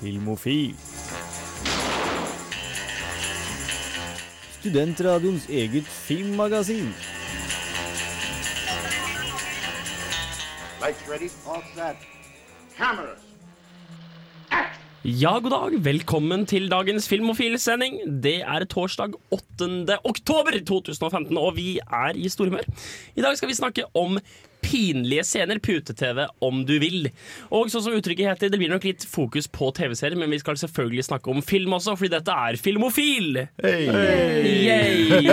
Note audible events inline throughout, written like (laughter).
Filmofil. Studentradioens eget filmmagasin. Lights ready, all set. Cameras. Ja, god dag. Velkommen til dagens Filmofil-sending. Det er torsdag 8. oktober 2015, og vi er i storhumør. I dag skal vi snakke om pinlige scener, pute-TV om du vil. Og sånn som uttrykket heter, det blir nok litt fokus på TV-serier, men vi skal selvfølgelig snakke om film også, fordi dette er Filmofil! Yay!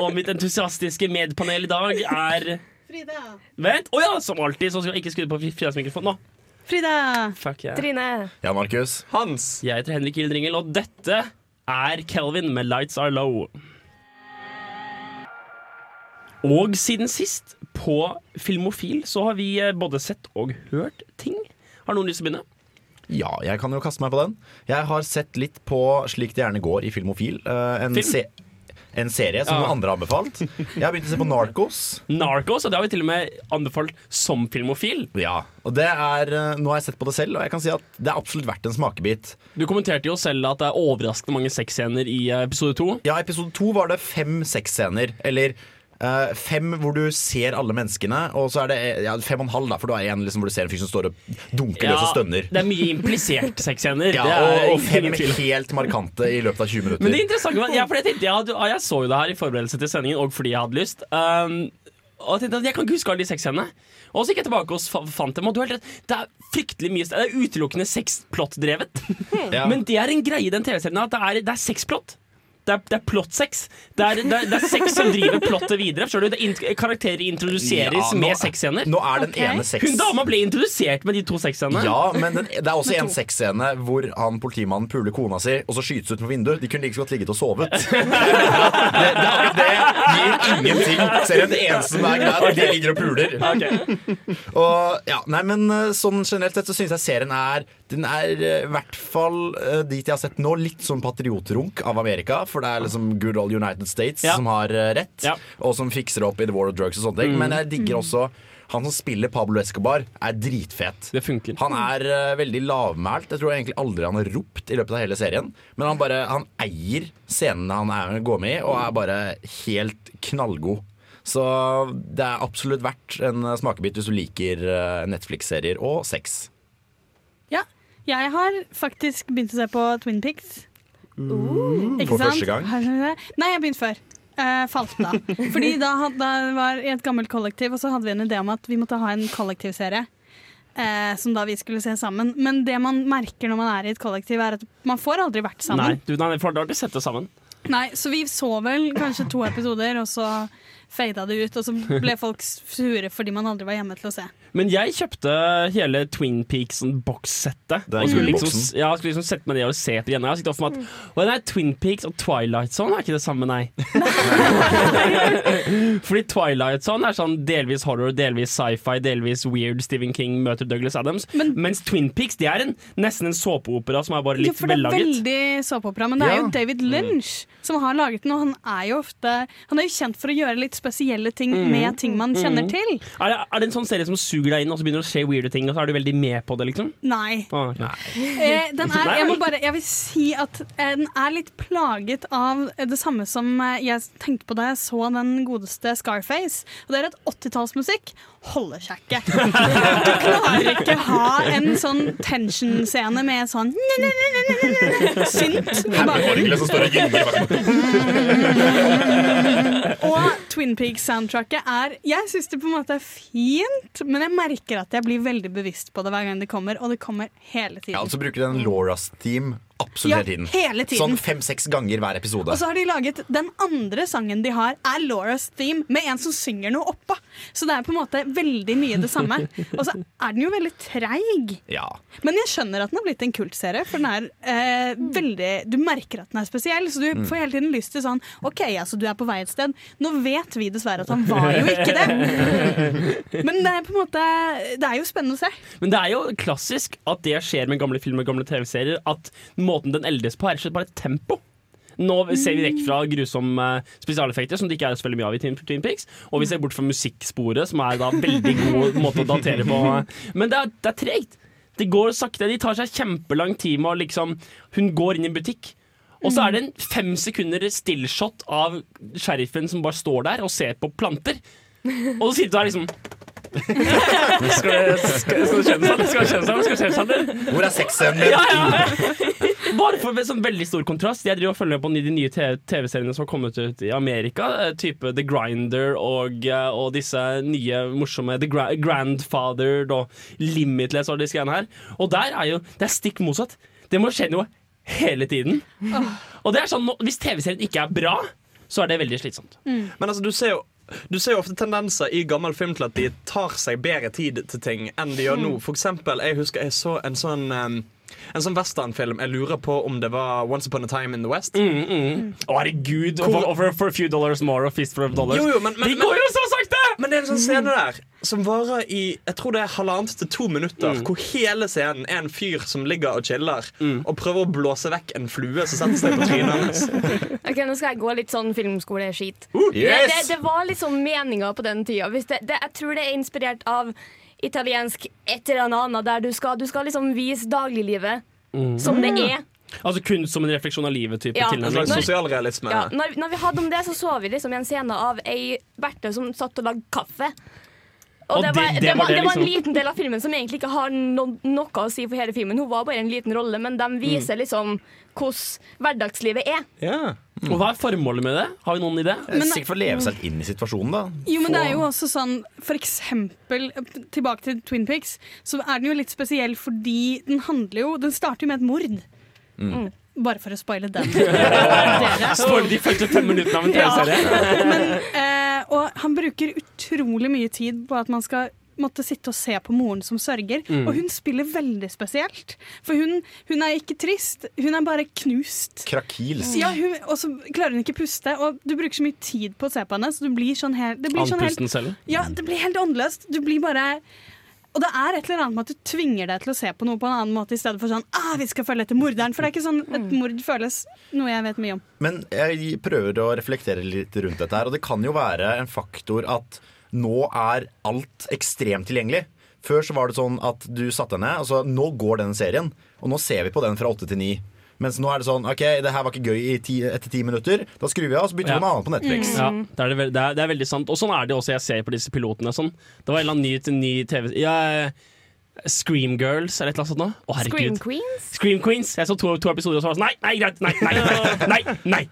og mitt entusiastiske medpanel i dag er Frida. Vent! Å ja, som alltid, så skal jeg ikke skru på Fridas mikrofon nå. Frida. Fuck yeah. Trine. Ja, Markus. Hans. Jeg heter Henrik Ildringel, og dette er Kelvin med Lights Are Low. Og siden sist, på Filmofil, så har vi eh, både sett og hørt ting. Har noen lyst til å begynne? Ja, jeg kan jo kaste meg på den. Jeg har sett litt på Slik det gjerne går i Filmofil. eh, en, Film? se en serie som Ja. andre har anbefalt. Jeg har begynt å se på Narcos. Narcos, og det har vi til og med anbefalt som filmofil. Ja, og det er, eh, Nå har jeg sett på det selv, og jeg kan si at det er absolutt verdt en smakebit. Du kommenterte jo selv at det er overraskende mange sexscener i episode to. Ja, episode to var det fem sexscener. Eller eh, fem hvor du ser alle menneskene, og så er det eh, ja, fem og en halv, da, for du har en liksom, hvor du ser en fyr som står og dunker løs og stønner. det er mye implisert sexscener. Ja, er og, og fem helt markante i løpet av 20 minutter. Men det interessante var, ja, for jeg, tenkte, jeg, hadde, jeg så jo det her i forberedelse til sendingen, og fordi jeg hadde lyst. Um, og jeg tenkte at jeg kan ikke huske alle de sexscenene. Og så gikk jeg tilbake og fa- fant dem. Og du har helt rett, det er fryktelig mye Det er utelukkende sexplot-drevet. Ja. Men det er en greie i den TV-serien at det er, det er sexplot. Det er, det er plottsex. Det er, det, er, det er sex som driver plottet videre. Du? Det er in karakterer introduseres Ja, nå- med sexscener. Nå er den okay. ene sex... Hun dama ble introdusert med de to sexscenene. Ja, men den, det er også (laughs) en sexscene hvor han politimannen puler kona si, og så skytes ut på vinduet. De kunne like godt ligget og sovet. (laughs) det, det, det gir ingenting. Serien det eneste som er greit, er de ligger og puler. Okay. Og, ja, nei, men eh, sånn generelt sett så syns jeg serien er Den er eh, i hvert fall eh, dit jeg har sett nå, litt sånn patriotrunk av Amerika. For det er liksom good old United States Ja. som har eh, rett, Ja. og som fikser opp i The War of Drugs og sånne ting. Men jeg digger også han som spiller Pablo Escobar, er dritfet. Det funker. Han er uh, veldig lavmælt. Jeg tror egentlig aldri han har ropt i løpet av hele serien. Men han bare Han eier scenene han er, går med i, og er bare helt knallgod. Så det er absolutt verdt en smakebit hvis du liker Netflix-serier og sex. Jeg har faktisk begynt å se på Twin Pics. Ikke For sant? første gang? Nei, jeg begynte før. Uh, falt da. (laughs) Fordi da, hadde, da var i et gammelt kollektiv, og så hadde vi en idé om at vi måtte ha en kollektivserie. Eh, som da vi skulle se sammen. Men det man merker når man er i et kollektiv, er at man får aldri vært Nei, sammen. du, nei, for da har du sett det sammen. Nei, Så vi så vel kanskje to episoder, og så fada det ut. Og så ble folk sure fordi man aldri var hjemme til å se. Men jeg kjøpte hele Twin Peaks-bokssettet. Og skulle liksom, ja, skulle liksom sette meg ned og se på igjen. Jeg har for meg at «Å, nei, Twin Peaks og Twilight Zone er ikke det samme, nei. (laughs) Fordi Twilight Zone er sånn delvis horror, delvis sci-fi, delvis weird Stephen King møter Douglas Adams. Men- Mens Twin Peaks det er en, nesten en såpeopera som er bare Ja, litt for det er veldig såpeopera, men det er jo David Lynch som har laget den, og han er jo ofte Han er jo kjent for å gjøre litt spesielle ting Mm. med ting man kjenner til. Er, det, er det en sånn serie som suger deg inn, og så begynner det å skje weirde ting, og så er du veldig med på det, liksom? Nei. Ah, ok. Eh, den er, jeg, må bare, jeg vil si at eh, den er litt plaget av det samme som eh, jeg tenkte på da jeg så den godeste Scarface. Og det er at 80-tallsmusikk holder seg ikke. (laughs) Du klarer ikke ha en sånn tension-scene med sånn (laughs) synt i bakgrunnen. (laughs) Og Twin Peaks-soundtracket er Jeg syns det på en måte er fint, men jeg merker at jeg blir veldig bevisst på det hver gang det kommer, og det kommer hele tiden. Ja, og så bruker de en Lauras-team absolutt Ja, hele tiden. hele tiden. Sånn fem-seks ganger hver episode. Og så har de laget Den andre sangen de har, er Laura's theme, med en som synger noe oppå. Så det er på en måte veldig mye det samme. (laughs) Og så er den jo veldig treig. Ja. Men jeg skjønner at den har blitt en kultserie, for den er eh, veldig Du merker at den er spesiell, så du får hele tiden lyst til sånn OK, altså du er på vei et sted. Nå vet vi dessverre at han var jo ikke det. (laughs) Men det er på en måte Det er jo spennende å se. Men det er jo klassisk at det skjer med gamle filmer og gamle TV-serier. At måten den eldes på, er bare tempo. Nå ser vi vekk fra grusomme spesialeffekter, som det ikke er så veldig mye av i Twin Peaks. Og vi ser bort fra musikksporet, som er da veldig god måte å datere på. (laughs) Men det er, det er tregt. Det går sakte. De tar seg kjempelang tid med å liksom Hun går inn i en butikk. Og så er det en fem sekunder stillshot av sheriffen som bare står der og ser på planter. Og så sitter du der liksom Skal skal, skal det kjennes sånn? Skal? Hvor er sexscenen min? Ja, ja. Bare for en sånn veldig stor kontrast. Jeg driver og følger med på de nye TV- TV-seriene som har kommet ut i Amerika. eh, Type The Grinder og, eh, og disse nye morsomme The Gra Grandfather og Limitless og disse greiene her. Og der er jo Det er stikk motsatt. Det må skje noe hele tiden. Og det er sånn, Hvis TV-serien ikke er bra, så er det veldig slitsomt. Men altså, du ser jo du ser jo ofte tendenser i gammel film til at de tar seg bedre tid til ting enn de gjør nå. For eksempel, jeg husker jeg så en sånn um, en sånn westernfilm. Jeg lurer på om det var Once Upon a Time in the West. Mm, mm. Å, herregud! Og for, for, for a few dollars more og fist for a dollar. Jo, jo, men- men- de går jo! Men det er en sånn scene der som varer i jeg tror det er halvannet til to minutter. Mm. Hvor hele scenen er en fyr som ligger og chiller og prøver å blåse vekk en flue som setter seg på trynet hans. (laughs) Ok, Nå skal jeg gå litt sånn filmskoleskit. Uh, Det, yes! det, det var liksom meninga på den tida. Hvis det, det, jeg tror det er inspirert av italiensk et eller annet, der du skal, du skal liksom vise dagliglivet som det er. Altså kun som en refleksjon av livet-type Ja. En tilnærming. slags sosialrealisme. Ja, når, når vi hadde om det, så så vi liksom i en scene av ei Berthe som satt og lagde kaffe. Og Og det, det- var, det det, var var, det det var en liksom- liten del av filmen som egentlig ikke har no, noe å si for hele filmen. Hun var bare en liten rolle, men de viser liksom hvordan hverdagslivet er. Ja. Og hva er formålet med det? Har vi noen idé? Sikkert for å leve seg inn i situasjonen, da. Jo, men det er jo også sånn For eksempel, tilbake til Twin Pics, så er den jo litt spesiell fordi den handler jo Den starter jo med et mord. Mm. Bare for å spoile den. (laughs) spoile de første fem minuttene av en TV-serie. Ja. eh, og han bruker utrolig mye tid på at man skal måtte sitte og se på moren som sørger. Og hun spiller veldig spesielt. For hun, hun er ikke trist, hun er bare knust. Krakilsk. Ja, hun, og så klarer hun ikke puste, og du bruker så mye tid på å se på henne, så du blir sånn helt, Andpusten sånn helt selv. Ja, det blir helt åndeløst. Du blir bare Og det er et eller annet med at du tvinger deg til å se på noe på en annen måte i stedet for sånn ah, vi skal følge etter morderen. For det er ikke sånn et mord føles noe jeg vet mye om. Men jeg prøver å reflektere litt rundt dette her, og det kan jo være en faktor at nå er alt ekstremt tilgjengelig. Før så var det sånn at du satte deg ned, altså nå går den serien, og nå ser vi på den fra åtte til ni. Mens nå er det sånn OK, det her var ikke gøy i ti, etter ti minutter. Da skrur vi av, så bytter vi Ja. med annet på Netflix. Ja, det er, det, det, er, det er veldig sant. Og sånn er det også jeg ser på disse pilotene. Sånn. Det var en eller annen ny, ny TV ja, Scream Girls eller et eller annet sånt nå. Å, Scream. Queens. Scream Queens. Jeg så to, to episoder og så var det sånn Nei, nei, greit. Nei, nei, nei. nei, nei.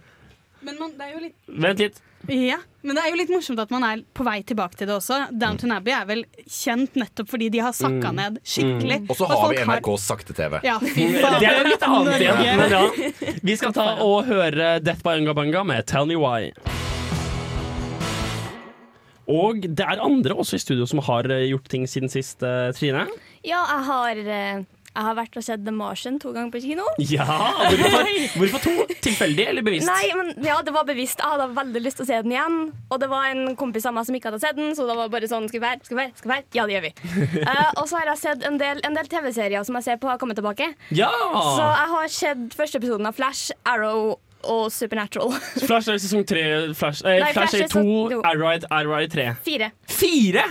Men man, det er jo litt Vent litt. Ja, men det er jo litt morsomt at man er på vei tilbake til det også. Downton Abbey er vel kjent nettopp fordi de har sakka ned skikkelig. Og så har folk vi NRKs sakte-TV. Ja, Det er jo litt annet igjen. Men ja. Vi skal ta og høre Death by Unga Bunga med Tell Me Why. Og det er andre også i studio som har eh, gjort ting siden sist, eh, Trine. Ja, jeg har, eh, jeg har vært og sett The Martian to ganger på kino. Ja, Hvorfor, hvorfor to? Tilfeldig eller bevisst? Nei, men ja, det var bevisst. Jeg hadde veldig lyst til å se den igjen. Og det var en kompis av meg som ikke hadde sett den, så det var bare sånn Skal vi være? Skal vi være? Skal vi være? Ja, det gjør vi. uh, (laughs) og så har jeg sett en del, del TV-serier som jeg ser på har kommet tilbake. Ja! Så jeg har sett første episoden av Flash, Arrow og Supernatural. (laughs) Flash er sesong tre. Flash, eh, Nei, Flash Flash er to, så- jo. Arrow er- Arrow er tre. Fire. Fire?!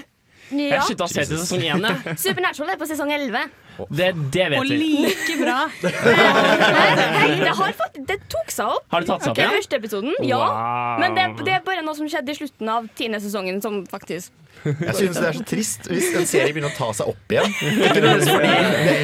Ja. Jeg slutta å se til sesong én. (laughs) Supernatural er på sesong 11. Det, det Og vi. Og like bra. (laughs) Hei, det, har faktisk, det tok seg opp. Har det tatt seg opp Okay. igjen? første episoden, ja. Wow. Men det, det er bare noe som skjedde i slutten av tiende sesongen som faktisk Jeg synes det er så trist hvis en serie begynner å ta seg opp igjen. Fordi (laughs) det,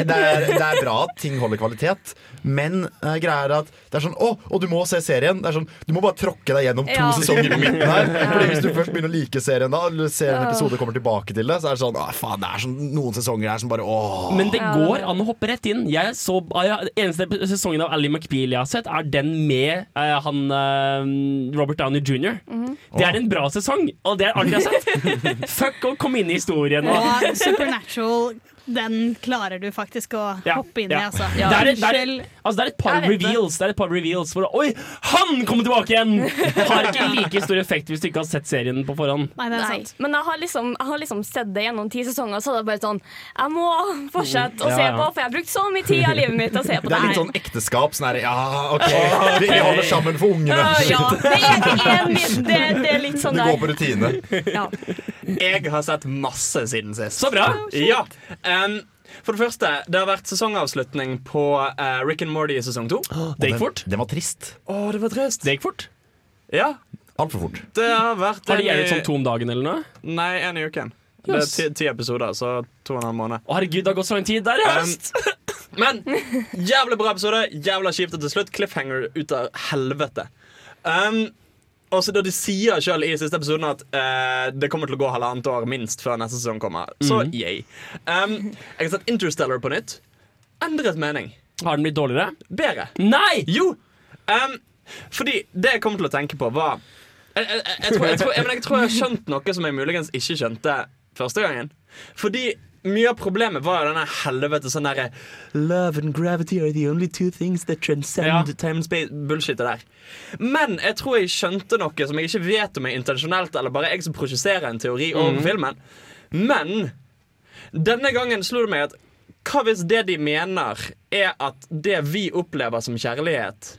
det, er, det er bra at ting holder kvalitet, men uh, greia er at det er sånn Å, og du må se serien. Det er sånn, Du må bare tråkke deg gjennom to Ja. sesonger på midten her. Fordi Hvis du først begynner å like serien, da eller ser en episode og kommer tilbake til det, så er det sånn Å, faen, det er sånn noen sesonger her som bare Åh. Men det går an å hoppe rett inn. Jeg så, ja, eneste sesongen av Ally McBeal jeg har sett, er den med uh, han uh, Robert Downey jr. Mhm. Det er en bra sesong, og det er alt jeg har sett. (laughs) Fuck å komme inn i historien. Og, Supernatural, den klarer du faktisk å Ja, hoppe inn i, ja. altså. Det, er, det, er, altså det er et par det. reveals. Det er et par reveals hvor Oi, han kommer tilbake igjen! Har ikke like stor effekt hvis du ikke har sett serien på forhånd. Nei, det er Nei. Men jeg har, liksom, jeg har liksom sett det gjennom ti sesonger, så det er bare sånn Jeg må fortsette å Ja, se på, for jeg har brukt så mye tid av livet mitt til å se på Det det er litt sånn ekteskap. Sånn her, ja, OK, vi, holder sammen for ungene. Uh, ja, det er, det, er, det, det er litt sånn Du går på rutine. Ja. Jeg har sett masse siden sist. Så bra! Ja. Em, For det første, det har vært sesongavslutning på uh, Rick and Morty i sesong to. Det gikk fort. Det var trist. Å, det var trist. Det gikk fort. Ja, Altfor fort. det har vært Har de gjeldt i- sånn to om dagen eller noe? Nei, en i uken. Det er ti, ti episoder, så to og en halv måned. Å herregud, det har gått så lang tid. Der er Um, høst! (laughs) Men jævlig bra episode. Jævla kjipt til slutt. Cliffhanger ut av helvete. Um, og så da De sier sjøl i siste episoden at uh, det kommer til å gå halvannet år minst før neste sesong kommer. Så yay. Um, jeg har sett Interstellar på nytt. Endret mening. Har den blitt dårligere? Bedre. Nei! Jo! Um, fordi det jeg kom til å tenke på, var jeg, jeg, jeg, tror, jeg tror jeg har skjønt noe som jeg muligens ikke skjønte første gangen. Fordi mye av problemet var jo denne helvete sånn derre Love and gravity are the only two things that transcend Ja. time and space Bullshit det der. Men jeg tror jeg skjønte noe som jeg ikke vet om er intensjonelt, eller bare jeg som prosjesserer en teori over filmen. Men denne gangen slo det meg at hva hvis det de mener, er at det vi opplever som kjærlighet,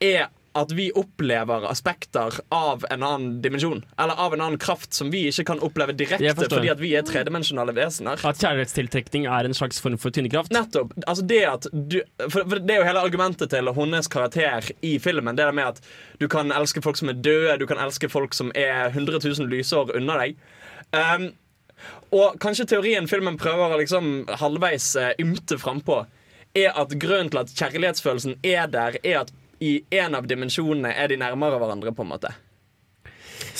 er at vi opplever aspekter av en annen dimensjon. Eller av en annen kraft som vi ikke kan oppleve direkte fordi at vi er tredimensjonale vesener. At kjærlighetstiltrekning er en slags form for tynnekraft? Nettopp. Altså det du for, for det er jo hele argumentet til hennes karakter i filmen. Det der med at du kan elske folk som er døde, du kan elske folk som er 100 000 lysår unna deg. Um, og kanskje teorien filmen prøver å liksom halvveis uh, ymte frampå, er at grunnen til at kjærlighetsfølelsen er der, er at i en av dimensjonene er de nærmere hverandre, på en måte.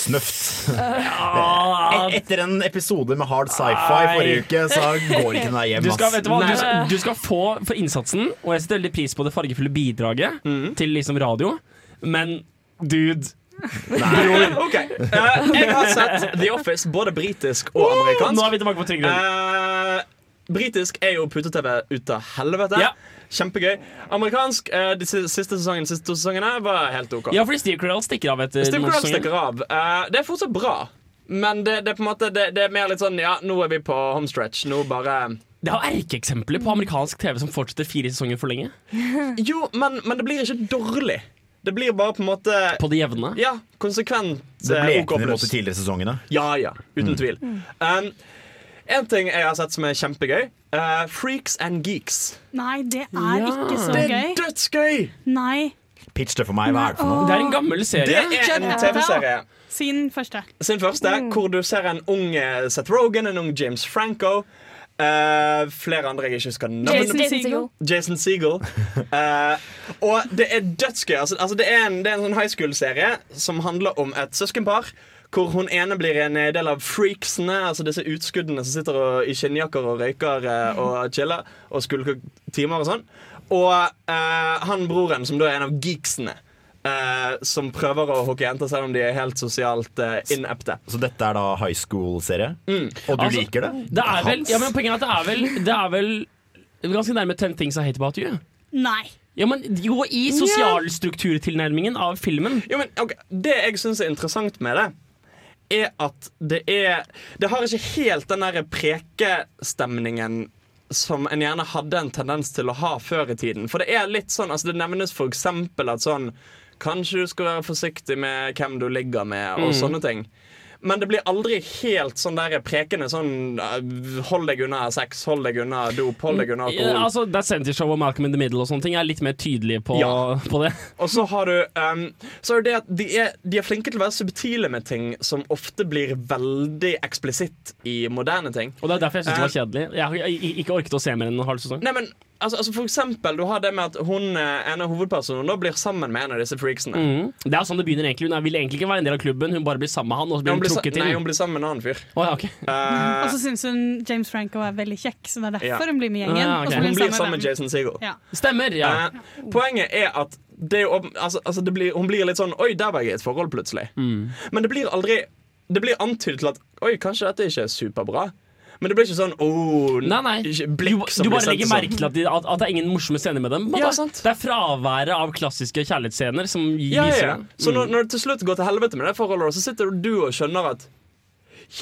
Snøft. Ja. Etter en episode med hard sci-fi forrige uke, så går ikke den der hjem. Du skal, vet du, hva? Du, skal, du skal få for innsatsen, og jeg setter veldig pris på det fargefulle bidraget mm. til liksom radio, men dude (laughs) Ok, uh, Jeg har sett The Office, både britisk og amerikansk. Nå er vi tilbake på trygg grunn. Eh, Britisk er jo pute-TV ut av helvete. Ja. Kjempegøy. Amerikansk, eh, de siste sesongen, siste to sesongene var helt OK. Ja, fordi Steve Carell stikker av etter Steve Carell stikker av. Eh, det er fortsatt bra, men det, det er på en måte det, det er mer litt sånn Ja, nå er vi på homestretch. Nå bare Det er erkeeksempler på amerikansk TV som fortsetter fire sesonger for lenge. (laughs) Jo, men, men det blir ikke dårlig. Det blir bare på en måte På det jevne. Ja, konsekvent Det eh, OK blekner mot pluss. tidligere sesongene. Ja, ja, uten tvil. Um, en ting jeg har sett som er kjempegøy. Uh, Freaks and Geeks. Nei, det er Ja. ikke så gøy. Det er dødsgøy! Nei. Pitch det for meg. Hva er det for noe? Det er en gammel serie. Det er en TV-serie Sin første. sin første, hvor du ser en ung eh, Seth Rogan, en ung James Franco. Uh, flere andre jeg ikke husker navnet Jason på. Segel. Jason Segel. (laughs) Eh, og det er dødsgøy. Altså, altså det, er en, det er en sånn high school-serie som handler om et søskenpar. Hvor hun ene blir en eh, del av freaksene, altså disse utskuddene som sitter og, i skinnjakker og røyker eh, og (laughs) chiller og skulker timer og sånn. Og eh, han broren, som da er en av geeksene, eh, som prøver å hooke jenter selv om de er helt sosialt eh, inepte. Så dette er da high school-serie? Og du Altså, liker det? Det er vel, ja, men poenget er at det er vel, det er vel ganske nærme 'Ten Things I Hate About You. Nei. Ja, men jo, i sosialstrukturtilnærmingen av filmen. Jo, men okay. Det jeg syns er interessant med det, er at det er Det har ikke helt den der prekestemningen som en gjerne hadde en tendens til å ha før i tiden. For det er litt sånn, altså det nevnes for eksempel at sånn Kanskje du skal være forsiktig med hvem du ligger med, og sånne ting. Men det blir aldri helt sånn der prekende sånn uh, Hold deg unna sex, hold deg unna dop, hold deg unna Ja, altså, That 70 Show og Malcolm in the Middle og sånne ting er litt mer tydelige på, Ja. på det. Og så har du um, Så er det det at de er, de er flinke til å være subtile med ting som ofte blir veldig eksplisitt i moderne ting. Og det er derfor jeg syns det var kjedelig. Jeg har ikke orket å se mer enn en halv sesong. Nei, men altså, altså For eksempel, du har det med at hun eh, en av hovedpersonene da blir sammen med en av disse freaksene. Mm. Det er sånn det begynner egentlig Hun vil egentlig ikke være en del av klubben, hun bare blir sammen med han. Og så blir Hun hun trukket til. nei, hun blir sammen med en annen fyr. Oh, ja, okay. uh, (laughs) Og så syns hun James Franco er veldig kjekk, så det er derfor Ja. hun blir med gjengen. Ah, okay. Og så hun blir sammen med. Jason Segel. Ja. Stemmer, ja. uh, poenget er at det altså, altså det blir, hun blir litt sånn Oi, der var jeg i et forhold plutselig. Mm. Men det blir aldri Det blir antydet til at Oi, kanskje dette ikke er superbra. Men det blir ikke sånn oh, Nei, nei. Du, blikk som du du bare legger sånn. merke til at, de, at, at det er ingen morsomme scener med dem. Ja. Det er fraværet av klassiske kjærlighetsscener som Ja, viser ja. det. Så Mm. når, når det til slutt går til helvete med det forholdet, så sitter du og skjønner at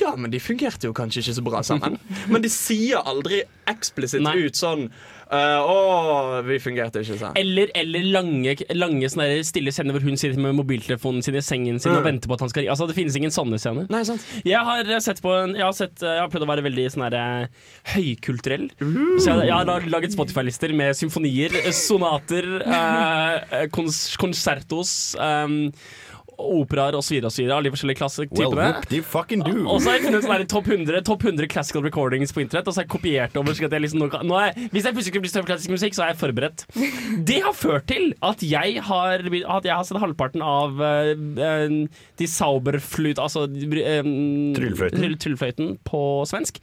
Ja, men de fungerte jo kanskje ikke så bra sammen. (laughs) Men de sier aldri eksplisitt ut sånn eh, Å, vi fungerte ikke sammen. Eller, eller lange, lange sånne stille scener hvor hun sitter med mobiltelefonen sin i sengen sin og Mm. venter på at han skal Altså, Det finnes ingen sånne scener. Nei, sant? Jeg har eh, sett på en, jeg, har sett, eh, jeg har prøvd å være veldig sånn her, høykulturell. Så jeg, jeg har laget Spotify-lister med symfonier, sonater, eh, kons konsertos, um, operaer osv. av de forskjellige klassetypene. Well. Og så har jeg funnet sånn topp 100, Top 100 classical recordings på internett. Og så har jeg kopiert over jeg liksom nå, er, Hvis jeg plutselig skulle bli større klassisk musikk, så er jeg forberedt. Det har ført til at jeg har, at jeg har sett halvparten av uh, de Sauberfløyt... Altså uh, Tryllefløyten. tryll- Tryllefløyten på svensk.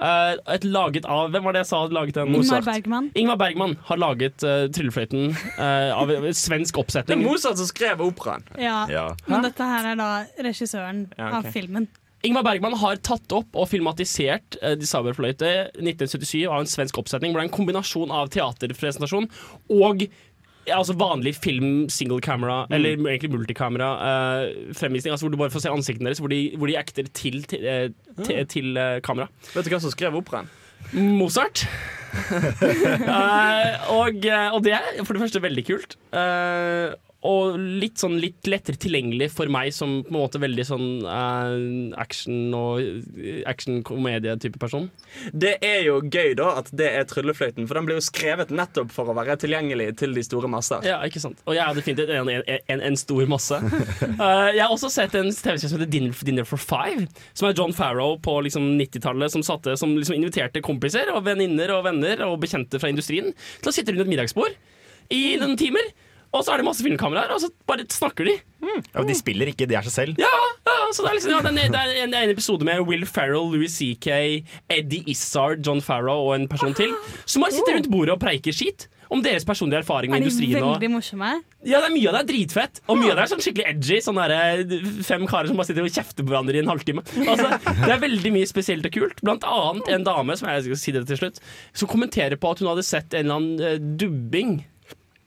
Uh, et laget av Hvem var det jeg sa laget den? Ingmar Bergman. Ingmar Bergman har laget uh, Tryllefløyten uh, av en svensk Det er. Mozart som skrev operaen. Ja. Ja. Men dette her er da regissøren Ja, okay. av filmen. Ingmar Bergman har tatt opp og filmatisert uh, De Saberfløyte 1977 av en svensk oppsetning hvor det er en kombinasjon av teaterpresentasjon og altså vanlig film, single camera, eller egentlig multikamera uh, fremvisning. Altså hvor du bare får se ansiktene deres, hvor de, hvor de acter til, til, eh, til, til eh, kamera. Vet du hvem som skrev operaen? Mozart. uh, (laughs) og, eh, og det er for det første veldig kult. Eh, og litt sånn litt lettere tilgjengelig for meg som på en måte veldig sånn uh, action- og action-komedie-type person. Det er jo gøy da at det er Tryllefløyten, for den ble jo skrevet nettopp for å være tilgjengelig til de store masser. Ja, ikke sant? Og jeg er definitivt en, en, en, en stor masse. Uh, (laughs) jeg har også sett en TV-serie som heter Dinner, Dinner for Five, som er John Farrow på liksom 90-tallet, som, satte- som liksom inviterte kompiser og venninner og venner og bekjente fra industrien til å sitte rundt et middagsbord i noen timer. Og så er det masse filmkameraer, og så bare snakker de. Ja, de spiller ikke, de er seg selv. Ja, ja, så det er liksom ja, det er, det er en, en episode med Will Ferrell, Louis CK, Eddie Izzard, John Farrow og en person til, som bare sitter rundt bordet og preiker skit om deres personlige erfaring med Er de industrien. og veldig morsomme? ja, det er Mye av det er dritfett, og mye av det er sånn skikkelig edgy. Sånn der, eh, fem karer som bare sitter og kjefter på hverandre i en halvtime. Altså, det er veldig mye spesielt og kult. Blant annet en dame som jeg skal si det til slutt Som kommenterer på at hun hadde sett en eller annen eh, dubbing.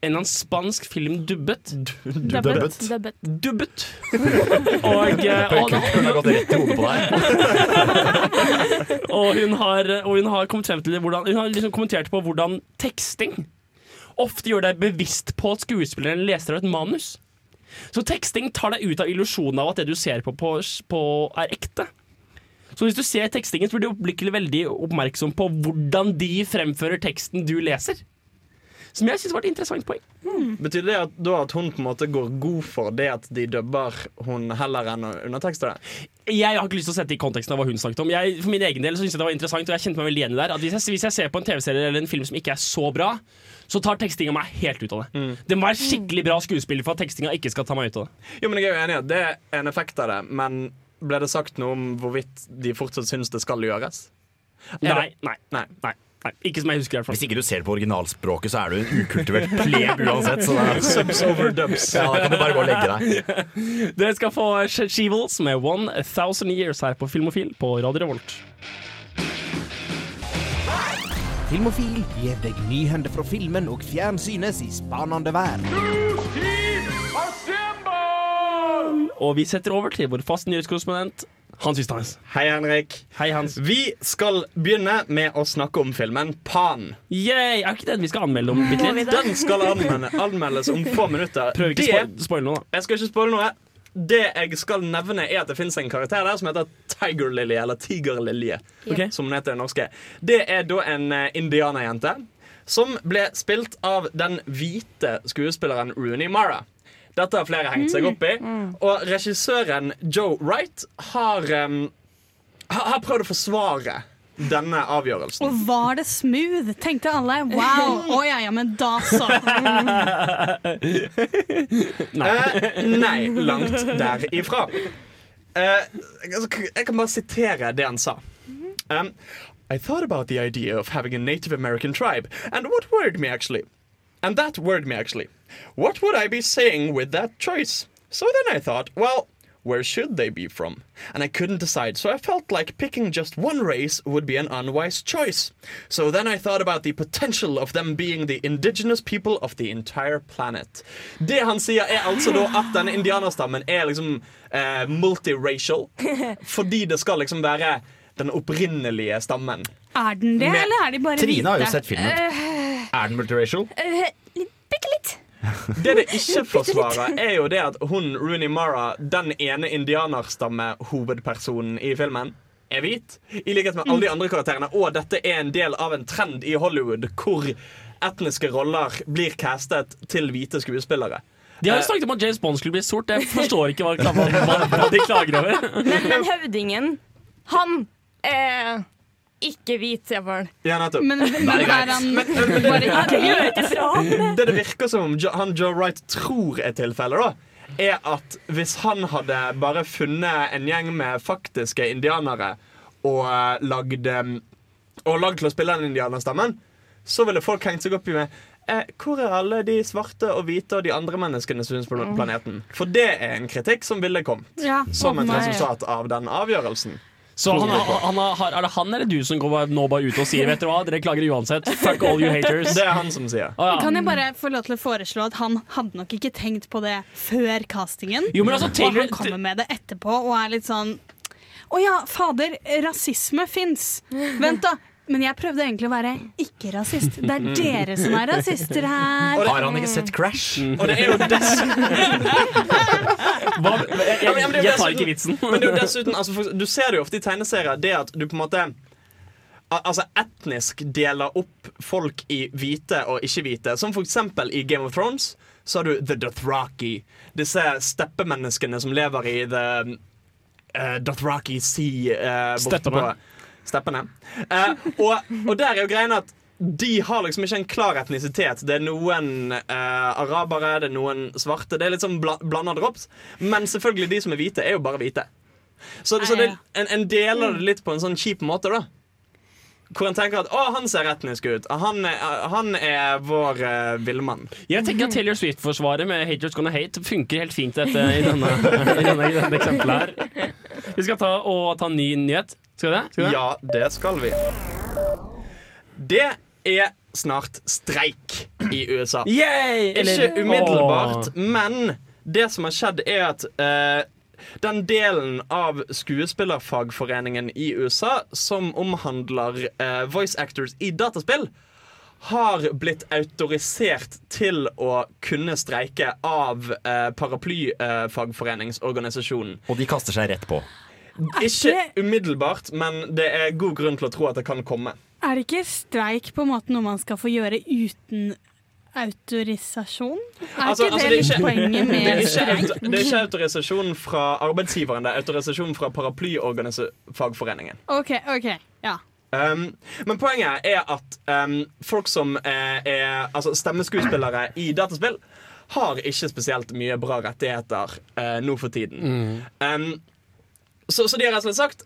En eller annen spansk film dubbet. Dubbet. Dubbet. Dubbet. (laughs) Og, eh, (laughs) og, hun har, og hun har kommet frem til hvordan Hun har liksom kommentert på hvordan teksting ofte gjør deg bevisst på at skuespilleren leser av et manus. Så teksting tar deg ut av illusjonen av at det du ser på, på, på er ekte. Så hvis du ser tekstingen, så blir du øyeblikkelig veldig oppmerksom på hvordan de fremfører teksten du leser. Som jeg syns var et interessant poeng. Betyr det at, da at hun på en måte går god for det at de dubber hun heller enn å undertekste det? Jeg har ikke lyst til å sette i konteksten av hva hun snakket om. Jeg, for min egen del så synes jeg det var interessant, og jeg kjente meg veldig igjen i det der. At hvis jeg, hvis jeg ser på en TV-serie eller en film som ikke er så bra, så tar tekstinga meg helt ut av det. Det må være skikkelig bra skuespiller for at tekstinga ikke skal ta meg ut av det. Jo, men Jeg er jo enig i at det er en effekt av det, men ble det sagt noe om hvorvidt de fortsatt syns det skal gjøres? Nei, nei, nei. nei, nei. Ikke som jeg husker. i hvert fall. Hvis ikke du ser det på originalspråket, så er du en ukultivert pleb uansett. Så da, (laughs) Subs over dubs. ja, da kan du bare gå og legge deg. (laughs) Dere skal få Shevels med One Thousand Years her på Filmofil på Radio Revolt. Filmofil gir deg nyhender fra filmen og fjernsynets i spanende vær. Og vi setter over til vår faste nyhetskorrespondent Hans Wistanes. Hei, Henrik. Hei, Hans. Vi skal begynne med å snakke om filmen Pan. Yay! Er ikke den vi skal anmelde om bitte litt? Den skal anmelde, anmeldes om få minutter. Prøv ikke å spoile noe, da. Jeg skal ikke spoile noe. Det jeg skal nevne, er at det fins en karakter der som heter Tiger Lily, eller Tigerlilje, Okay. som den heter i norske. Det er da en eh, indianerjente som ble spilt av den hvite skuespilleren Rooney Mara. Dette har flere hengt seg opp i. Og regissøren Joe Wright har, um, har, prøvd å forsvare denne avgjørelsen. Og var det smooth? Tenkte alle. Wow. (laughs) Å ja, ja, men da så. (laughs) Eh, nei, langt derifra. Eh, altså, jeg kan bare sitere det han sa. Um, I thought about the idea of having a Native American tribe, and what worried me actually. And that worried me actually. What would I be saying with that choice? So then I thought, well, where should they be from? And I couldn't decide, so I felt like picking just one race would be an unwise choice. So then I thought about the potential of them being the indigenous people of the entire planet. Det han sier, er altså da at denne indianerstammen er liksom eh, multiracial. (laughs) Fordi det skal liksom være den opprinnelige stammen. Er den det, Med- eller er de bare Trine har jo sett filmen. Er den multiracial? Uh, Bitte litt. Det det ikke (laughs) forsvarer, er jo det at hun, Rooney Mara, den ene indianerstamme-hovedpersonen i filmen, er hvit. I likhet med alle de andre karakterene. Og dette er en del av en trend i Hollywood hvor etniske roller blir castet til hvite skuespillere. De har jo snakket om at James Bond skulle bli sort. Jeg forstår ikke hva (laughs) de klager over. Men, men høvdingen, han er ikke hvit, iallfall. Ja, nettopp. Men, men er han bare ikke? (laughs) Det det virker som om han Joe Wright tror er tilfellet, da, er at hvis han hadde bare funnet en gjeng med faktiske indianere og eh, lagd eh, Og lagd til å spille den indianerstemmen, så ville folk hengt seg opp i med eh, hvor er alle de svarte og hvite og de andre menneskene som finnes på planeten? For det er en kritikk som ville kommet Ja, som et resultat av den avgjørelsen. Så han, han, har- er det han eller du som går nå bare ut og sier Vet du hva, dere klager uansett. Fuck all you haters. Det er han som sier. Ah, ja. Kan jeg bare få lov til å foreslå at han hadde nok ikke tenkt på det før castingen. Jo, men altså, og han kommer med det etterpå og er litt sånn Å ja, fader, rasisme fins. Vent, da. Men jeg prøvde egentlig å være ikke-rasist. Det er dere som er rasister her. Har han ikke sett Crash? Og det er jo dessuten (laughs) jeg, jeg, det jeg tar ikke vitsen. Men det er jo dessuten, altså, for, du ser det jo ofte i tegneserier, det at du på en måte Altså etnisk deler opp folk i hvite og ikke-hvite. Som for eksempel i Game of Thrones så har du The Dothraki. Disse steppemenneskene som lever i The uh, Dothraki Sea. Uh, borte Steppene. Eh, og, og der er jo greien at de har liksom ikke en klar etnisitet. Det er noen eh, arabere, det er noen svarte. Det er litt sånn bla blanda drops. Men selvfølgelig, de som er hvite, er jo bare hvite. Så, så det, en, en deler det litt på en sånn kjip måte, da. Hvor en tenker at 'å, han ser etnisk ut'. Han er, han er vår uh, villmann. Jeg tenker at Taylor Swift-forsvaret med 'Haters Gonna Hate' funker helt fint dette, i, denne, (laughs) i, denne, i denne eksempelet her. Vi skal ta, og ta en ny nyhet. Skal vi det? Skal vi det? Ja, det skal vi. Det er snart streik i USA. Yay! Ikke umiddelbart, Åh. men det som har skjedd, er at eh, den delen av skuespillerfagforeningen i USA som omhandler eh, voice actors i dataspill, har blitt autorisert til å kunne streike av eh, paraplyfagforeningsorganisasjonen. Og de kaster seg rett på. Ikke umiddelbart, men det er god grunn til å tro at det kan komme. Er ikke streik på en måte noe man skal få gjøre uten autorisasjon? Er Altså- ikke altså, det det er litt ikke- poenget (laughs) Det er, med ikke, streik? auto- det er ikke autorisasjon fra arbeidsgiveren, det er autorisasjon fra paraplyorganisafagforeningen. OK, OK. Ja. Um, men poenget er at um, folk som eh, er altså stemmeskuespillere i dataspill, har ikke spesielt mye bra rettigheter uh, nå for tiden. Um, så, så de har rett og slett sagt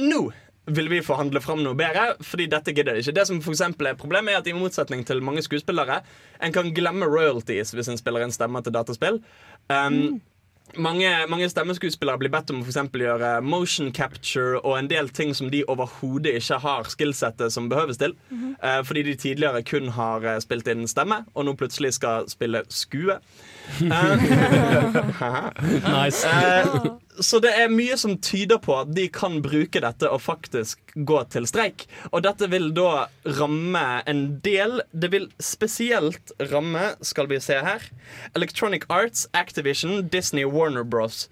Nå vil vi forhandle fram noe bedre, fordi dette gidder de ikke. Det som for er Problemet er at i motsetning til mange skuespillere, en kan glemme royalties hvis en spiller en stemme til dataspill. Um, mange, mange stemmeskuespillere blir bedt om å for gjøre motion capture og en del ting som de overhodet ikke har skillsettet som behøves til. eh, fordi de tidligere kun har eh, spilt inn stemme, og nå plutselig skal spille skue. (laughs) Nice. Eh, så det er mye som tyder på at de kan bruke dette og faktisk gå til streik. Og dette vil da ramme en del. Det vil spesielt ramme, skal vi se her, Electronic Arts, Activision, Disney, Warner Bros.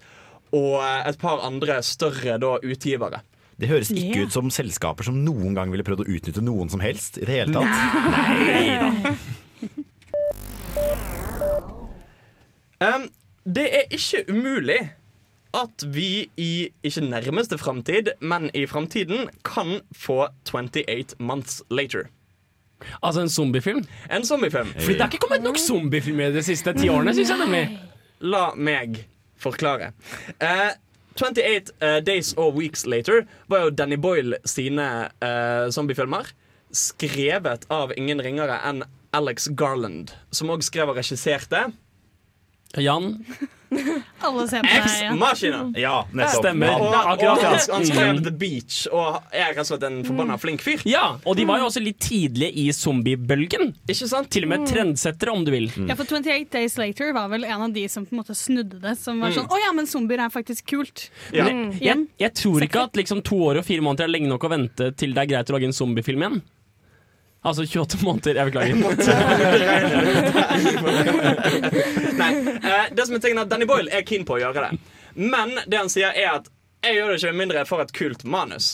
Og eh, et par andre større da utgivere. Det høres ikke Yeah. ut som selskaper som noen gang ville prøvd å utnytte noen som helst. i det hele tatt. Um, det er ikke umulig at vi i ikke nærmeste framtid, men i framtiden kan få 28 Months Later. Altså en zombiefilm? En zombiefilm. Fordi det er ikke kommet nok zombiefilmer de siste ti årene, syns jeg nemlig. La meg forklare. Uh, 28 uh, Days or Weeks Later var jo Danny Boyle sine uh, zombiefilmer. Skrevet av ingen ringere enn Alex Garland, som òg skrev og regisserte Jan, (laughs) Alle ser på deg. Ja. Machina. Ja, nettopp. Stemmer. Og, Og, Ja, og han, han skrev Mm. The Beach og er rett og slett en forbanna flink fyr. Ja, og de var jo også litt tidlige i zombiebølgen. Ikke sant? Til og med trendsettere, om du vil. Ja, for 28 Days Later var vel en av de som på en måte snudde det. Som var Mm. sånn Å ja, men zombier er faktisk kult. Ja. Men jeg, jeg, jeg tror ikke at liksom to år og fire måneder er lenge nok å vente til det er greit å lage en zombiefilm igjen. Altså 28 måneder. Jeg beklager. (laughs) Nei, eh, det som er tingen er at Danny Boyle er keen på å gjøre det. Men det han sier er at jeg gjør det ikke mindre jeg får et kult manus.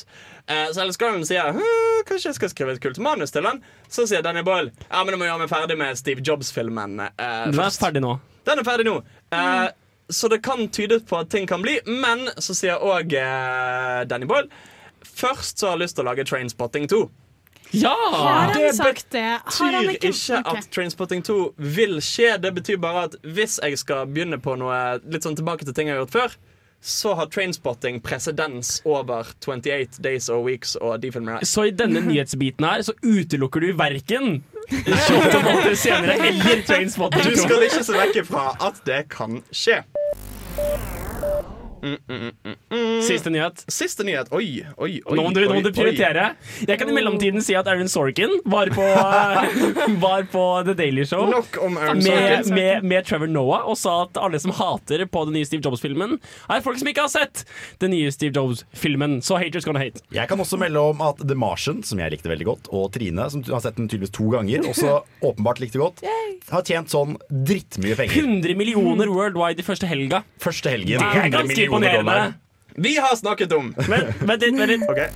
Eh, så Alex Garland sier «Hm, kanskje jeg skal skrive et kult manus til den. Så sier Danny Boyle ja, men du må gjøre meg ferdig med Steve Jobs-filmen. Eh, den er ferdig nå. Den er ferdig nå. Eh, Så det kan tyde på at ting kan bli. Men så sier òg eh, Danny Boyle først så har jeg lyst til å lage Trainspotting 2. Ja! Har det han sagt det? Har han betyr ikke? ikke at Trainspotting 2 vil skje. Det betyr bare at hvis jeg skal begynne på noe litt sånn tilbake til ting jeg har gjort før, så har Trainspotting presedens over 28 Days or Weeks og de filmene der. Så i denne nyhetsbiten her så utelukker du verken 28 måneder senere (laughs) eller Trainspotting. Du skal ikke se vekk ifra at det kan skje. Mm, mm, mm, mm, mm. Siste nyhet. Siste nyhet. Oi, oi, oi. Nå må du, nå må du prioritere. Jeg kan i mellomtiden si at Aaron Sorkin var på, (laughs) var på The Daily. Show. Nok om Aaron Med, Sorkin. med, med Trevor Noah og sa at alle som hater på den nye Steve Jobs-filmen, er folk som ikke har sett den nye Steve Jobs-filmen. Så haters gonna hate. Jeg kan også melde om at The Martian, som jeg likte veldig godt, og Trine, som har sett den tydeligvis to ganger, også (laughs) åpenbart likte godt, har tjent sånn drittmye penger. 100 millioner worldwide i første helga. Første helgen. Det er 100 ganske. Imponerende. Vi har snakket om Vent, vent litt. Vent litt. okay.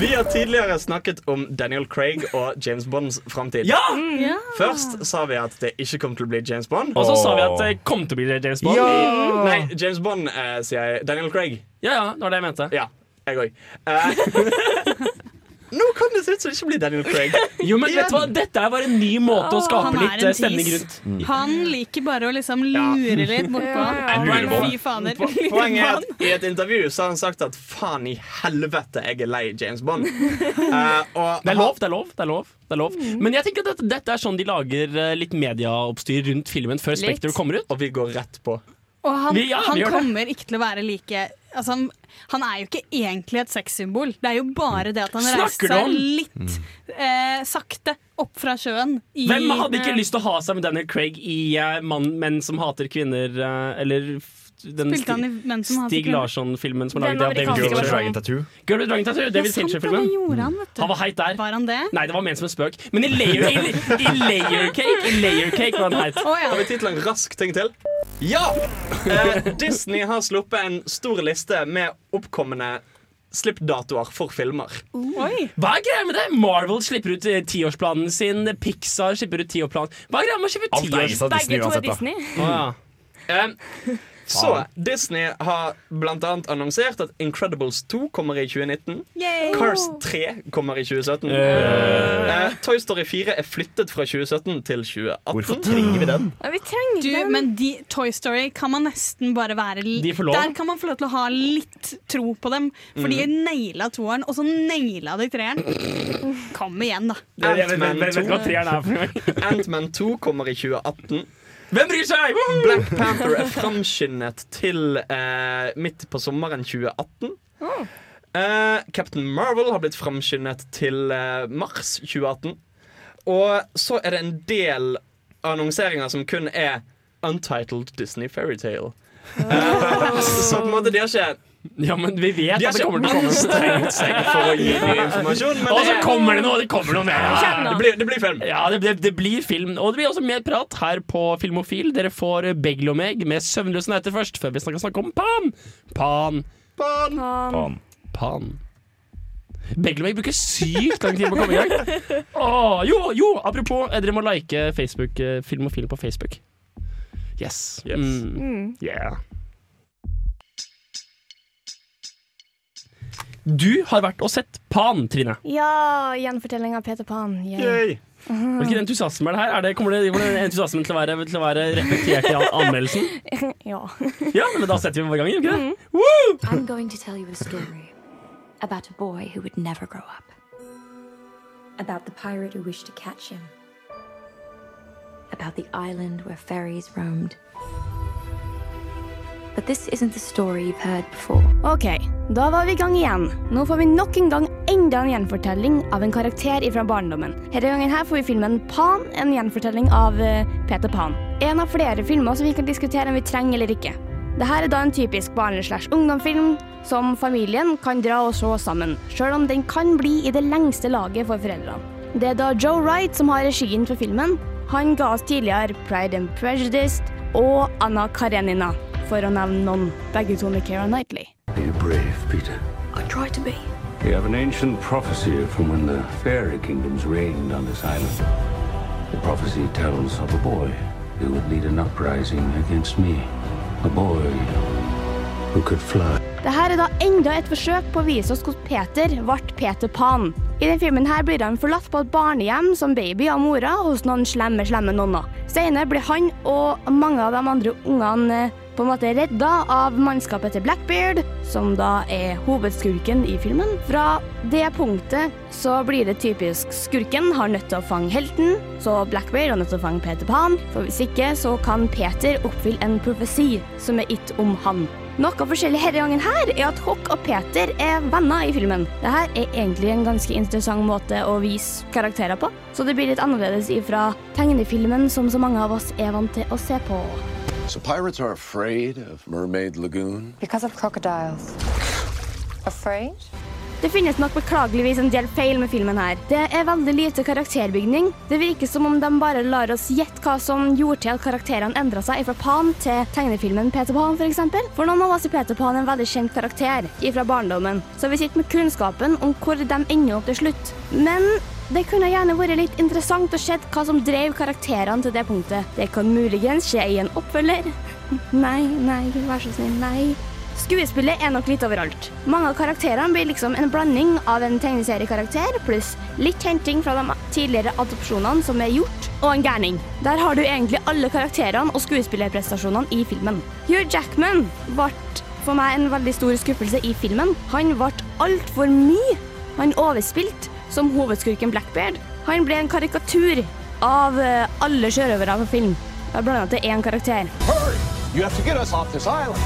Vi har tidligere snakket om Daniel Craig og James Bonds framtid. Ja! Ja. Først sa vi at det ikke kom til å bli James Bond. Og så sa vi at det kom til å bli James Bond. Ja! Nei, James Bond, eh, sier jeg. Daniel Craig. Ja, ja, det var det jeg mente. Ja, jeg òg. (laughs) nå kan det se ut som det ikke blir Daniel Craig. (laughs) Jo, men vet du hva? Dette er bare en ny måte å skape litt en eh, stemning rundt. Han liker bare å liksom lure litt bortpå. (laughs) Ja, ja, ja. Fy fader. Poenget er at i et intervju så har han sagt at faen i helvete, jeg er lei James Bond. Uh, (laughs) og Det er lov, det er lov. det er lov, det er lov. Men jeg tenker at dette, dette er sånn de lager eh, litt medieoppstyr rundt filmen før. Spekter kommer ut. Og vi går rett på. Og han, Vi- ja, han kommer ikke til å være like altså, han, han er jo ikke egentlig et sexsymbol. Det er jo bare det at han reiste reiser seg litt eh, sakte opp fra sjøen. I, Hvem hadde ikke lyst til å ha seg med Daniel Craig i uh, mann, Menn som hater kvinner, uh, eller den Spilte han i Sti- Menn som Stig? Larsson-filmen som er laget av David Girl with Fincher. Dragon Tattoo. Girl with Dragon Tattoo, David Fincher-filmen. han. Han var heit der. Var han det? Nei, det var ment som en spøk. Men i layer, i, i layer cake I layer cake var han heit. Oh, ja. Har vi tid til en rask ting til? Ja! Eh, Disney har sluppet en stor liste med oppkommende slippdatoer for filmer. Oi. Hva er greia med det? Marvel slipper ut eh, tiårsplanen sin. Pixar slipper ut tiårsplanen. Hva er greia med å slippe ut Alt eies tiårs... av Disney Begge to er. Disney. Å, ja. Eh, så Disney har annet annonsert at Incredibles 2 kommer i 2019. Yay. Cars 3 kommer i 2017. Eh, Uh, Toy Story 4 er flyttet fra 2017 til 2018. Hvorfor trenger vi den? Ja, vi trenger Du, den. men de, Toy Story kan man nesten bare være De får lov. Der kan man få lov til å ha litt tro på dem. For de Mm. naila toeren, og så naila de treeren. Kom igjen, da. Ant-Man hva treeren er for noe. Ant-Man 2 kommer i 2018. Hvem bryr seg? Woohoo! Black Panther er framskyndet til eh, midt på sommeren 2018. Eh, Captain Marvel har blitt framskyndet til eh, mars 2018. Og så er det en del annonseringer som kun er Untitled Disney Fairytale. Uh, (laughs) så på en måte de har ikke Ja, men vi vet De at det kommer til å komme. strengt seg for å gi ny (laughs) informasjon, men Og så er, kommer det noe! Det kommer noe mer. det, blir, det blir film. Ja, det, det, det blir film. Og det blir også mer prat her på Filmofil. Dere får Beglo meg med Søvnløse netter først, før vi snakker, snakke om Pan. Pan. Pan. Pan. Pan. Beglo meg bruker sykt lang tid på å komme i gang. (laughs) Åh, jo, jo, apropos, eh, dere må like Facebook, eh, Filmofil på Facebook. Yes. Yes. Mm. Yeah. Du har vært og sett Pan, Trine. Ja, gjenfortelling av Peter Pan. Yay. Yay. Hvilken entusiasme er det her? Er det, kommer, det, kommer det entusiasmen til å, være, til å være reflektert i anmeldelsen? (laughs) ja. Ja, men da setter vi på gang, gjør vi ikke det? Woo! I'm going to tell you a story about a boy who would never grow up. About the pirate who wished to catch him. About the island where fairies roamed. But this isn't the story you've heard before. Ok, da var vi i gang igjen. Nå får vi nok en gang enda en gjenfortelling av en karakter fra barndommen. Denne gangen her får vi filmen Pan, en gjenfortelling av eh, Peter Pan. En av flere filmer som vi kan diskutere om vi trenger eller ikke. Dette er da en typisk barne-slash-ungdomsfilm som familien kan dra og se sammen, sjøl om den kan bli i det lengste laget for foreldrene. Det er da Joe Wright som har regien for filmen. Han ga oss tidligere Pride and Prejudice og Anna Karenina, for å nevne noen. Begge to med Keira Knightley. Brave, Peter? I try to be. We have an ancient prophecy from when the fairy kingdoms reigned on this island. The prophecy tells of a boy who would lead an uprising against me. A boy who could fly. Dette er da enda et forsøk på å vise oss hvordan Peter ble Peter Pan. I denne filmen her blir han forlatt på et barnehjem som baby av mora hos noen slemme, slemme nonner. Senere blir han og mange av de andre ungene eh, på en måte redda av mannskapet til Blackbeard, som da er hovedskurken i filmen. Fra det punktet så blir det typisk skurken har nødt til å fange helten, så Blackbeard har nødt til å fange Peter Pan, for hvis ikke så kan Peter oppfylle en profesi som er gitt om han. Noe forskjellig denne gangen her er at Hock og Peter er venner i filmen. Dette er egentlig en ganske interessant måte å vise karakterer på, så det blir litt annerledes ifra tegnefilmen som så mange av oss er vant til å se på. So pirates are afraid of Mermaid Lagoon? Because of crocodiles. Afraid? Det finnes nok beklageligvis en del feil med filmen her. Det er veldig lite karakterbygning. Det virker som om de bare lar oss gjette hva som gjorde til at karakterene endra seg fra Pan til tegnefilmen Peter Pan, f.eks. For, for noen av oss er Peter Pan en veldig kjent karakter fra barndommen, så vi sitter med kunnskapen om hvor de ender opp til slutt. Men det kunne gjerne vært litt interessant å se hva som drev karakterene til det punktet. Det kan muligens skje i en oppfølger. (laughs) Nei, nei, vær så snill, nei. Skuespillet er nok litt overalt. Mange av karakterene blir liksom en blanding av en tegneseriekarakter pluss litt henting fra de tidligere adopsjonene som er gjort, og en gærning. Der har du egentlig alle karakterene og skuespillerprestasjonene i filmen. Hugh Jackman ble for meg en veldig stor skuffelse i filmen. Han ble altfor mye. Han overspilte som hovedskurken Blackbeard. Han ble en karikatur av eh, alle sjørøvere på film. Det er blant annet én karakter. Hurry! You have to get us off this island.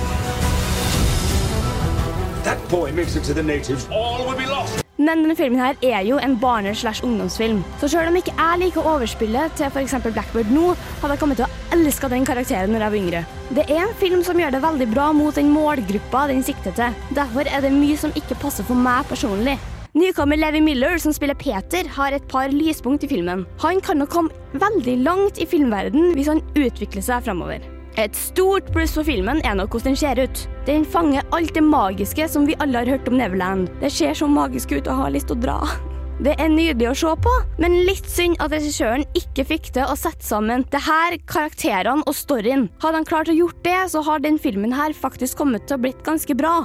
That boy makes it to the natives. All will be lost. Men denne filmen her er jo en barne- slash ungdomsfilm. Så selv om ikke jeg liker overspillet til f.eks. Blackbird nå, hadde jeg kommet til å elske den karakteren når jeg var yngre. Det er en film som gjør det veldig bra mot den målgruppa den sikter til. Derfor er det mye som ikke passer for meg personlig. Nykommer Levi Miller, som spiller Peter, har et par lyspunkt i filmen. Han kan nok komme veldig langt i filmverden hvis han utvikler seg framover. Et stort pluss for filmen er nok hvordan den ser ut. Den fanger alt det magiske som vi alle har hørt om Neverland. Det ser så magisk ut og har lyst til å dra. (laughs) Det er nydelig å se på, men litt synd at regissøren ikke fikk til å sette sammen det her, karakterene og storyen. Hadde han klart å gjort det, så har den filmen her faktisk kommet til å blitt ganske bra.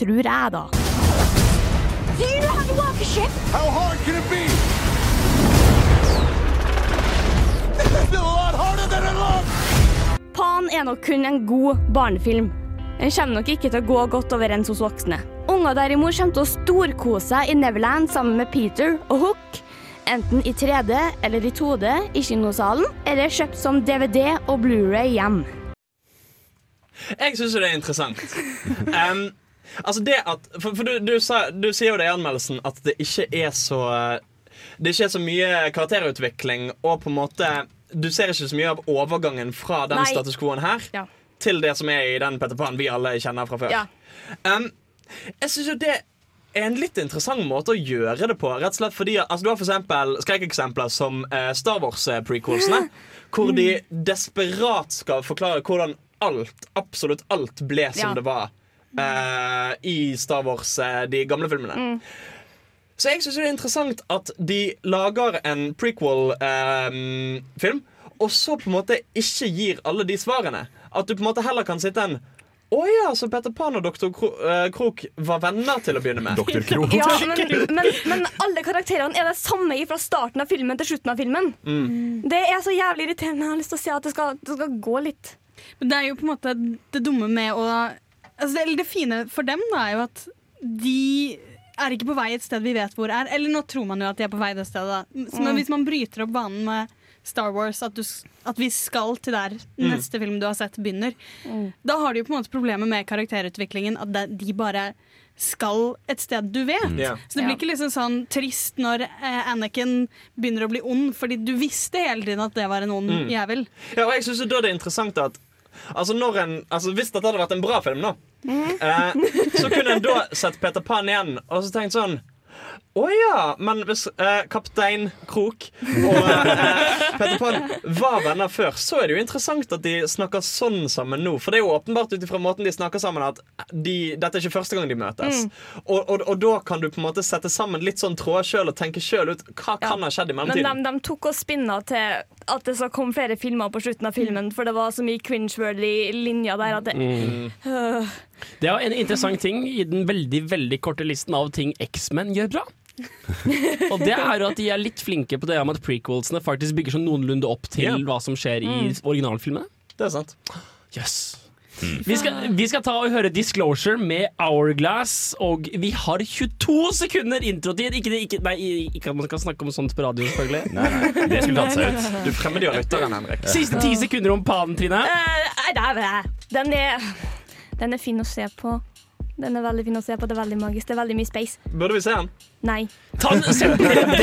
Tror jeg, da. Do you know how to work a ship? How hard can it be? It's a lot harder than it looks! Pan er nok kun en god barnefilm. Den kommer nok ikke til å gå godt overens hos voksne. Unger derimot kommer til å storkose seg i Neverland sammen med Peter og Hook, enten i 3D eller i 2D i kinosalen, eller kjøpt som DVD og Blu-ray hjem. Jeg syns jo det er interessant. (laughs) Um, altså det at For, for du, du, sa, du sier jo det i anmeldelsen at det ikke er så Det ikke er så mye karakterutvikling, og på en måte Du ser ikke så mye av overgangen fra den Nei. status quoen her Ja. til det som er i den Petter Pan vi alle kjenner fra før. Ja. Um, jeg syns jo det er en litt interessant måte å gjøre det på. Rett og slett fordi altså, Du har for skrekkeksempler som uh, Star Wars-prequelsene. (gasps) Hvor de desperat skal forklare hvordan alt, absolutt alt, ble som Ja. det var eh, i Star Wars, eh, de gamle filmene. Så jeg syns det er interessant at de lager en prequel-film, og så på en måte ikke gir alle de svarene. At du på en måte heller kan sitte en å ja, så Peter Pan og Dr. Kro eh, Krok var venner til å begynne med. Dr. Krok. (laughs) Ja, (laughs) men, men, men alle karakterene er det samme fra starten av filmen til slutten av filmen. Mm. Det er så jævlig irriterende. Jeg har lyst til å si at det skal, det skal gå litt. Men det er jo på en måte det dumme med å altså det, Eller det fine for dem da er jo at de er ikke på vei et sted vi vet hvor er. Eller nå tror man jo at de er på vei det stedet. da. Så Mm. Hvis man bryter opp vanen med Star Wars, at, du, at vi skal til der Mm. neste film du har sett, begynner. Da har de jo på en måte problemet med karakterutviklingen, at de bare skal et sted du vet. Mm. Yeah. Så det blir ikke liksom sånn trist når eh, Anakin begynner å bli ond, fordi du visste hele tiden at det var en ond Mm. jævel. Ja, og jeg synes jo da det er interessant at Altså en, altså Hvis dette hadde vært en bra film, da eh, så kunne en da sett Peter Pan igjen og så tenkt sånn å ja, men hvis eh, kaptein Krok og eh, Peter Pan var venner før, så er det jo interessant at de snakker sånn sammen nå. For det er jo åpenbart ut ifra måten de snakker sammen, at de, dette er ikke første gang de møtes. Mm. Og, og, og da kan du på en måte sette sammen litt sånn tråd sjøl og tenke sjøl ut hva kan ha skjedd i Men mellomtiden. de, de tok og spinna til at det skal komme flere filmer på slutten av filmen, for det var så mye cringe-worthy linjer der at det Mm. Øh. Det er en interessant ting i den veldig veldig korte listen av ting X-Men gjør bra. (laughs) Og det er jo at de er litt flinke på det med at prequelsene faktisk bygger sånn noenlunde opp til Ja. hva som skjer i Mm. originalfilmene. Det er sant. Yes. Vi skal, vi skal ta og høre Disclosure med Hourglass, og vi har 22 sekunder introtid. Ikke, ikke, nei, ikke at man skal snakke om sånt på radio, selvfølgelig. det skulle tatt seg ut. Du fremmedgjør lytteren, Henrik. Siste ti sekunder om panen, Trine. Uh, Nei. Den er Den er fin å se på. Den er veldig fin å se på. Det er veldig magisk. Det er veldig mye space. Burde vi se den? Nei. Ta den, Sett den på DVD,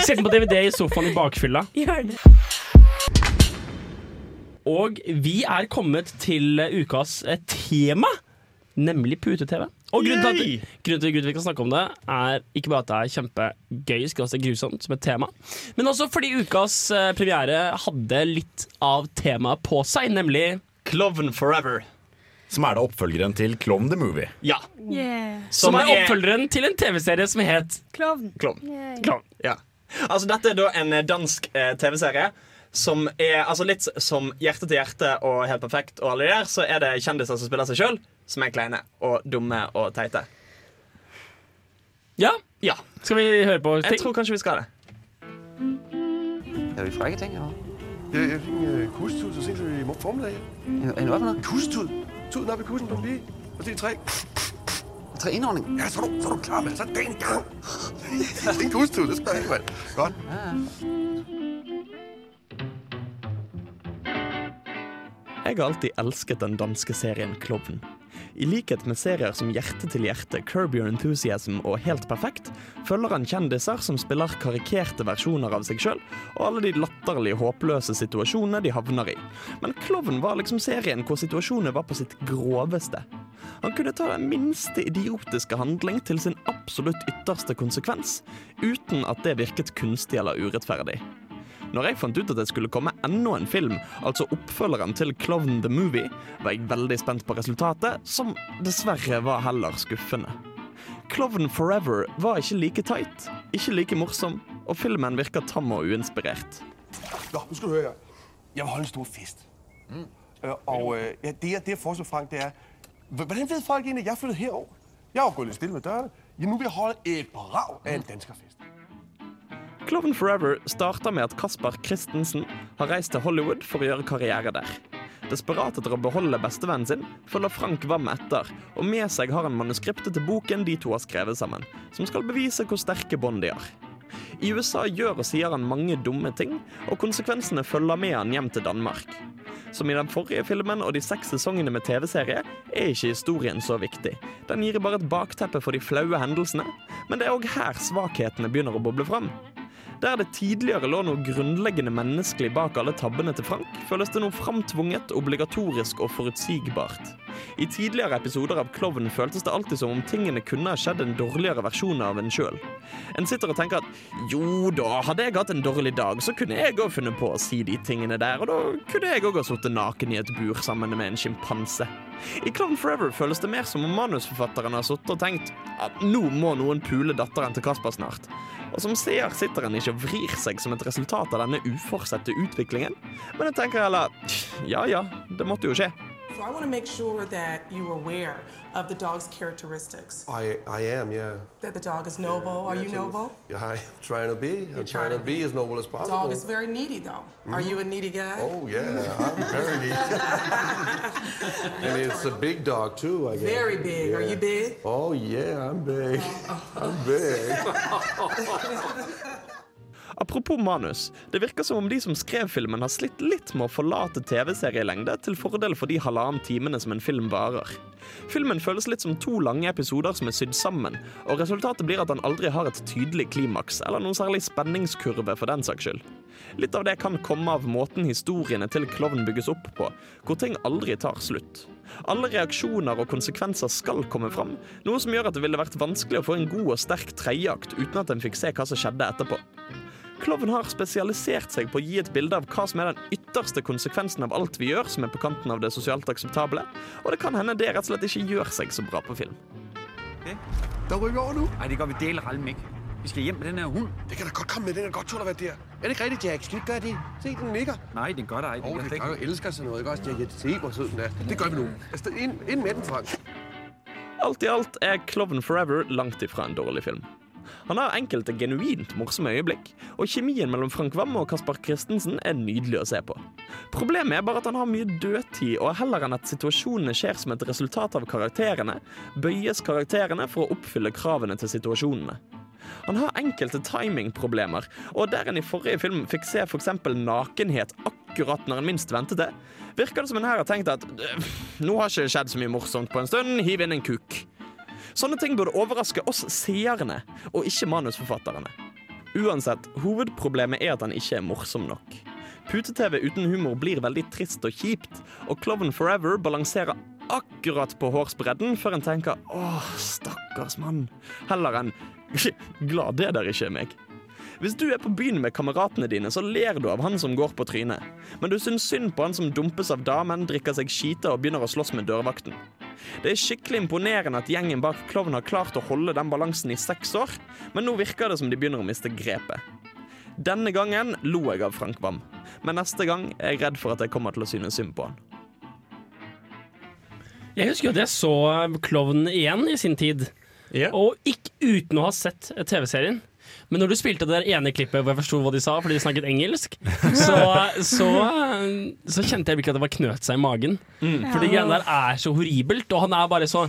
sett den på DVD i sofaen i bakfylla. Gjør det. Og vi er kommet til ukas eh, tema, nemlig pute-TV. Og grunnen til, at, grunnen til at vi kan snakke om det, er ikke bare at det er kjempegøy, skråstrek grusomt som et tema, men også fordi ukas eh, premiere hadde litt av temaet på seg, nemlig Klovn Forever. Som er da oppfølgeren til Klovn the Movie. Ja. Yeah. Som, er oppfølgeren til en TV-serie som het Klovn. Klovn. Klovn. Ja. Altså, dette er da en eh, dansk eh, TV-serie som er altså litt som Hjerte til hjerte og Helt perfekt og alle de der, så er det kjendiser som spiller seg sjøl, som er kleine og dumme og teite. Ja. Ja. Skal vi høre på ting? Jeg tror kanskje vi skal det. Er vi frække ting, eller Jeg, jeg fikk en øh, kussetud så sent som i formiddag. En, en for? Kussetud. Tuden op i kussen på lige. Og det er tre. Tre indånding? Ja, så er du, så er du klar, mand. Så er dagen i gang. (laughs) det er en kustud, det skal jeg ikke, mand. Godt. Jeg har alltid elsket den danske serien Klovn. I likhet med serier som Hjerte til hjerte, Curb Your Enthusiasm og Helt perfekt, følger han kjendiser som spiller karikerte versjoner av seg sjøl, og alle de latterlige, håpløse situasjonene de havner i. Men Klovn var liksom serien hvor situasjonene var på sitt groveste. Han kunne ta den minste idiotiske handling til sin absolutt ytterste konsekvens, uten at det virket kunstig eller urettferdig. Når jeg fant ut at det skulle komme enda en film, altså oppfølgeren til Klovn the Movie, var jeg veldig spent på resultatet, som dessverre var heller skuffende. Klovn Forever var ikke like tight, ikke like morsom, og filmen virker tam og uinspirert. Nå, nu skal du høre her. Jeg vil holde en stor fest. Mm. Og øh, ja, det, jeg, det jeg foreslår, Frank, det er, hvordan vet folk egentlig, at jeg flyttet herover? Jeg har jo litt lidt stille med dørene. Ja, nå vil jeg holde et brag av en danskerfest. Klovn Forever starter med at Kasper Christensen har reist til Hollywood for å gjøre karriere der. Desperat etter å beholde bestevennen sin, følger Frank Wam etter, og med seg har han manuskriptet til boken de to har skrevet sammen, som skal bevise hvor sterke bånd de har. I USA gjør og sier han mange dumme ting, og konsekvensene følger med han hjem til Danmark. Som i den forrige filmen og de seks sesongene med TV-serie er ikke historien så viktig. Den gir bare et bakteppe for de flaue hendelsene, men det er òg her svakhetene begynner å boble fram. Der det tidligere lå noe grunnleggende menneskelig bak alle tabbene til Frank, føles det nå framtvunget, obligatorisk og forutsigbart. I tidligere episoder av Klovn føltes det alltid som om tingene kunne ha skjedd en dårligere versjon av en sjøl. En sitter og tenker at jo da, hadde jeg hatt en dårlig dag, så kunne jeg òg funnet på å si de tingene der, og da kunne jeg òg ha sittet naken i et bur sammen med en sjimpanse. I Klovn Forever føles det mer som om manusforfatteren har sittet og tenkt at nå må noen pule datteren til Kasper snart. Og som seer sitter en ikke og vrir seg som et resultat av denne uforsette utviklingen, men jeg tenker heller ja ja, det måtte jo skje. So I want to make sure that you're aware of the dog's characteristics. I, I am, yeah. That the dog is noble. Are you noble? Yeah, I'm trying to be. I'm trying to be as noble as possible. The dog is very needy, though. Are Mhm. you a needy guy? Oh, yeah, I'm (laughs) very needy. and it's a big dog, too, I guess. Very big. Are you big? Oh, yeah, I'm big. (laughs) I'm big. (laughs) Apropos manus. Det virker som om de som skrev filmen, har slitt litt med å forlate TV-serielengde til fordel for de halvannen timene som en film varer. Filmen føles litt som to lange episoder som er sydd sammen, og resultatet blir at han aldri har et tydelig klimaks, eller noen særlig spenningskurve for den saks skyld. Litt av det kan komme av måten historiene til klovn bygges opp på, hvor ting aldri tar slutt. Alle reaksjoner og konsekvenser skal komme fram, noe som gjør at det ville vært vanskelig å få en god og sterk tredjeakt uten at en fikk se hva som skjedde etterpå. Klovn har spesialisert seg på å gi et bilde av hva som er den ytterste konsekvensen av alt vi gjør som er på kanten av det sosialt akseptable, og det kan hende det rett og slett ikke gjør seg så bra på film. Der rykker over nå. Nei, det kan vi dele rallem ikke. Vi skal hjem med den her hund. Det kan da godt komme med, den kan godt tåle å være der. Er det ikke rigtigt, Jack? Skal vi ikke gøre det? Se, den nikker. Nej, den gør der ikke. Åh, oh, den gør jeg elsker sådan noget, ikke også? Ja, ja, se, hvor sød den er. Det gør vi nu. Altså, ind, ind med den, Frank. Alt i alt er Klovn Forever langt ifra en dårlig film. Han har enkelte genuint morsomme øyeblikk, og kjemien mellom Frank Wam og Kasper Christensen er nydelig å se på. Problemet er bare at han har mye dødtid, og heller enn at situasjonene skjer som et resultat av karakterene, bøyes karakterene for å oppfylle kravene til situasjonene. Han har enkelte timingproblemer, og der en i forrige film fikk se f.eks. nakenhet akkurat når en minst ventet det, virker det som en her har tenkt at «Øh, nå har ikke skjedd så mye morsomt på en stund, hiv inn en kuk. Sånne ting burde overraske oss seerne, og ikke manusforfatterne. Uansett, hovedproblemet er at han ikke er morsom nok. Pute-TV uten humor blir veldig trist og kjipt, og Klovn Forever balanserer akkurat på hårsbredden før en tenker 'åh, stakkars mann', heller enn (laughs) 'glad det der ikke er meg'. Hvis du er på byen med kameratene dine, så ler du av han som går på trynet. Men du syns synd på han som dumpes av damen, drikker seg skita og begynner å slåss med dørvakten. Det er skikkelig imponerende at gjengen bak Klovn har klart å holde den balansen i seks år, men nå virker det som de begynner å miste grepet. Denne gangen lo jeg av Frank Wam, men neste gang er jeg redd for at jeg kommer til å synes synd på han. Jeg husker at jeg så Klovn igjen i sin tid. Og ikke uten å ha sett TV-serien. Men når du spilte det der ene klippet hvor jeg forsto hva de sa, fordi de snakket engelsk, (laughs) så, så, så kjente jeg virkelig at det var knøt seg i magen. For de greiene der er så horribelt, og han er bare så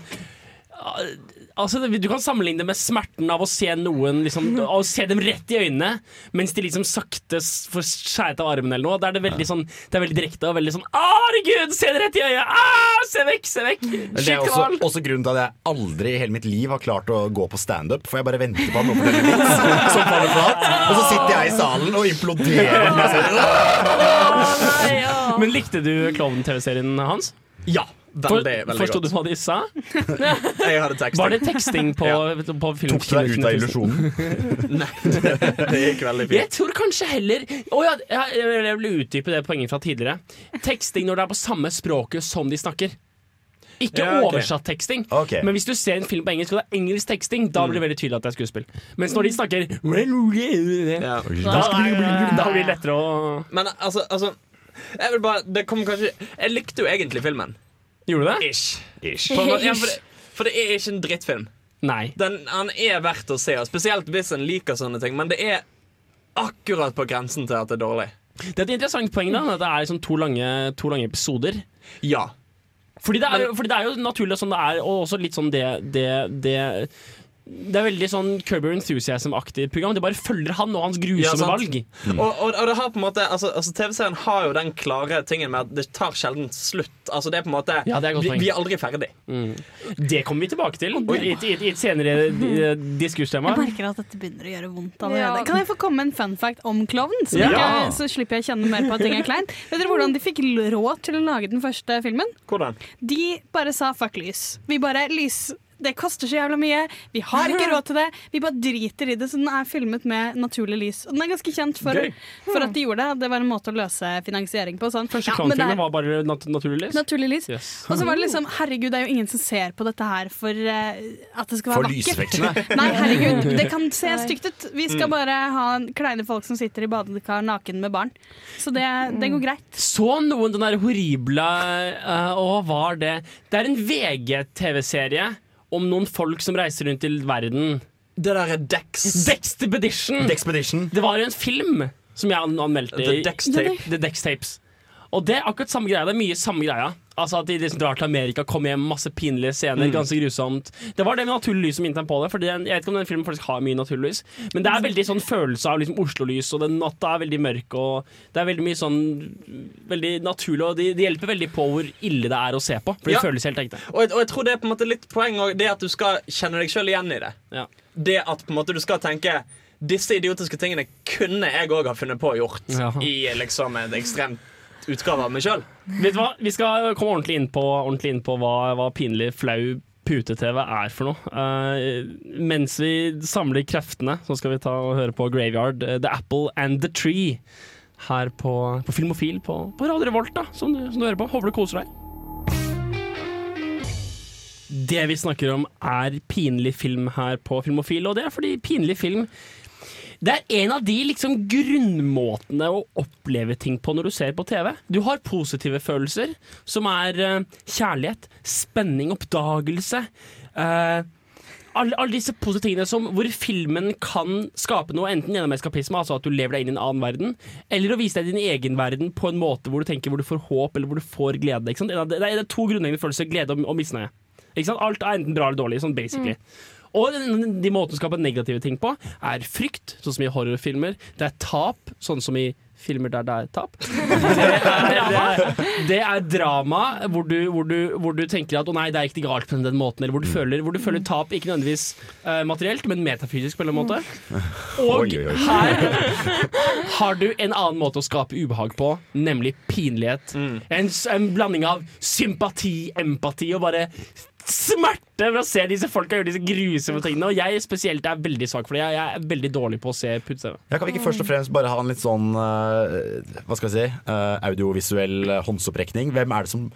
Altså, Du kan sammenligne det med smerten av å se noen liksom, Å se dem rett i øynene mens de liksom sakte får skjæret av armen eller noe. Da er det veldig sånn Det er veldig direkte og veldig sånn Herregud, se det rett i øyet! Ah, se vekk, se vekk! Men Det er også, også grunnen til at jeg aldri i hele mitt liv har klart å gå på standup. For jeg bare venter på at noen forteller vits (laughs) som faller flat. Og så sitter jeg i salen og imploderer. meg selv. Men likte du Klovn-TV-serien hans? Ja, veldig, veldig Forsto du hva de sa? (laughs) Jeg hadde teksting. Var det teksting på, (laughs) på film? Tok deg ut av illusjonen? (laughs) Det gikk veldig Jeg tror kanskje heller Å ja, jeg, jeg vil utdype det poenget fra tidligere. Teksting når det er på samme språket som de snakker. Ikke Ja, okay. oversatt teksting. okay. Men hvis du ser en film på engelsk og det er engelsk teksting, da blir det veldig tydelig at det er skuespill. Mens når de snakker Ja. da, da blir det lettere å Men altså, altså jeg vil bare, det kom kanskje Jeg likte jo egentlig filmen. Gjorde du det? Ish. Ish. ja, for, det, for det er ikke en drittfilm. Nei. Den, han er verdt å se, spesielt hvis en liker sånne ting. Men det er akkurat på grensen til at det er dårlig. Det er et interessant poeng, da. At det er liksom to lange, to lange episoder. Ja. Fordi det, er, jo- fordi det er jo naturlig sånn det er, og også litt sånn det Det, det, det er veldig sånn Curb Enthusiasm-aktig program. Det bare følger han og hans grusomme ja, valg. Og, og, og det har på en måte altså, altså TV-serien har jo den klare tingen med at det tar sjelden slutt. Altså det er på en måte Ja, er vi, vi er aldri ferdig. Det kommer vi tilbake til i et, i i et senere eh, diskurstema. Jeg merker at dette begynner å gjøre vondt allerede. Ja. Kan jeg få komme med en fun fact om klovn? Så, Ja. så slipper jeg å kjenne mer på at ting er kleint. Vet dere hvordan de fikk råd til å lage den første filmen? Hvordan? De bare sa fuck lys. Vi bare lys det koster så jævla mye, vi har ikke (laughs) råd til det. Vi bare driter i det, så den er filmet med naturlig lys. Og den er ganske kjent for, for at de gjorde det. Det var en måte å løse finansiering på. Sånn. Første Ja, men det klovnfilmen er- var bare nat naturlig lys. Naturlig lys. Yes. Og så var det liksom Herregud, det er jo ingen som ser på dette her for uh, at det skal være For vakkert. (laughs) Nei, herregud, (laughs) det kan se stygt ut. Vi Mm. skal bare ha kleine folk som sitter i badekar naken med barn. Så det, det går greit. Så noen den der horrible uh, Å, hva var det? Det er en VG-TV-serie om noen folk som reiser rundt i verden. Det der er Dex. Dexpedition! Dexpedition. Det var jo en film som jeg an- anmeldte. The Dex Tape. The Dex Tapes. Og det er akkurat samme greia. Det er mye samme greia. Altså At de liksom drar til Amerika, kommer hjem, masse pinlige scener. Mm. Ganske grusomt. Det var det med naturlig lys som minnet på det. Fordi jeg vet ikke om den filmen faktisk har mye naturlig lys. Men det er veldig sånn følelse av liksom Oslo-lys, og den natta er veldig mørk. Og det er veldig mye sånn Veldig naturlig, og det de hjelper veldig på hvor ille det er å se på. For det Ja. føles helt ekte. Og og jeg tror det er på en måte litt poeng òg, Det at du skal kjenne deg sjøl igjen i det. Ja. Det at på en måte du skal tenke disse idiotiske tingene kunne jeg òg ha funnet på å gjort Ja. i liksom et ekstremt utgave av meg sjøl. Vet du hva? Vi skal komme ordentlig inn på, ordentlig inn på hva, hva pinlig flau pute-TV er for noe. Uh, mens vi samler kreftene, så skal vi ta og høre på Graveyard, eh, The Apple and The Tree. Her på, på Filmofil på, på Radio Revolt, da, som du, som du hører på. Håper du koser deg. Det vi snakker om, er pinlig film her på Filmofil, og det er fordi pinlig film det er en av de liksom grunnmåtene å oppleve ting på når du ser på TV. Du har positive følelser, som er uh, kjærlighet, spenning, oppdagelse. Uh, alle, alle disse positive tingene som, hvor filmen kan skape noe, enten gjennom eskapisme, altså at du lever deg inn i en annen verden, eller å vise deg din egen verden på en måte hvor du tenker hvor du får håp, eller hvor du får glede. Det, er, to grunnleggende følelser, glede og, og misnøye. Alt er enten bra eller dårlig, sånn basically. Og de måtene å skape negative ting på, er frykt, sånn som i horrorfilmer. Det er tap, sånn som i filmer der det er tap. (laughs) Det er, det er, drama, hvor du, hvor, du, hvor du tenker at 'å nei, det er ikke galt på den måten', eller hvor du føler, hvor du føler tap, ikke nødvendigvis uh, materielt, men metafysisk på en eller annen måte. Og her har du en annen måte å skape ubehag på, nemlig pinlighet. En, en blanding av sympati, empati og bare smerte ved å se disse folka gjøre disse grusomme tingene. Og jeg spesielt er veldig svak for det. Jeg er veldig dårlig på å se pute-TV. Ja, kan vi ikke først og fremst bare ha en litt sånn eh, Hva skal vi si eh, audiovisuell håndsopprekning? Hvem er det som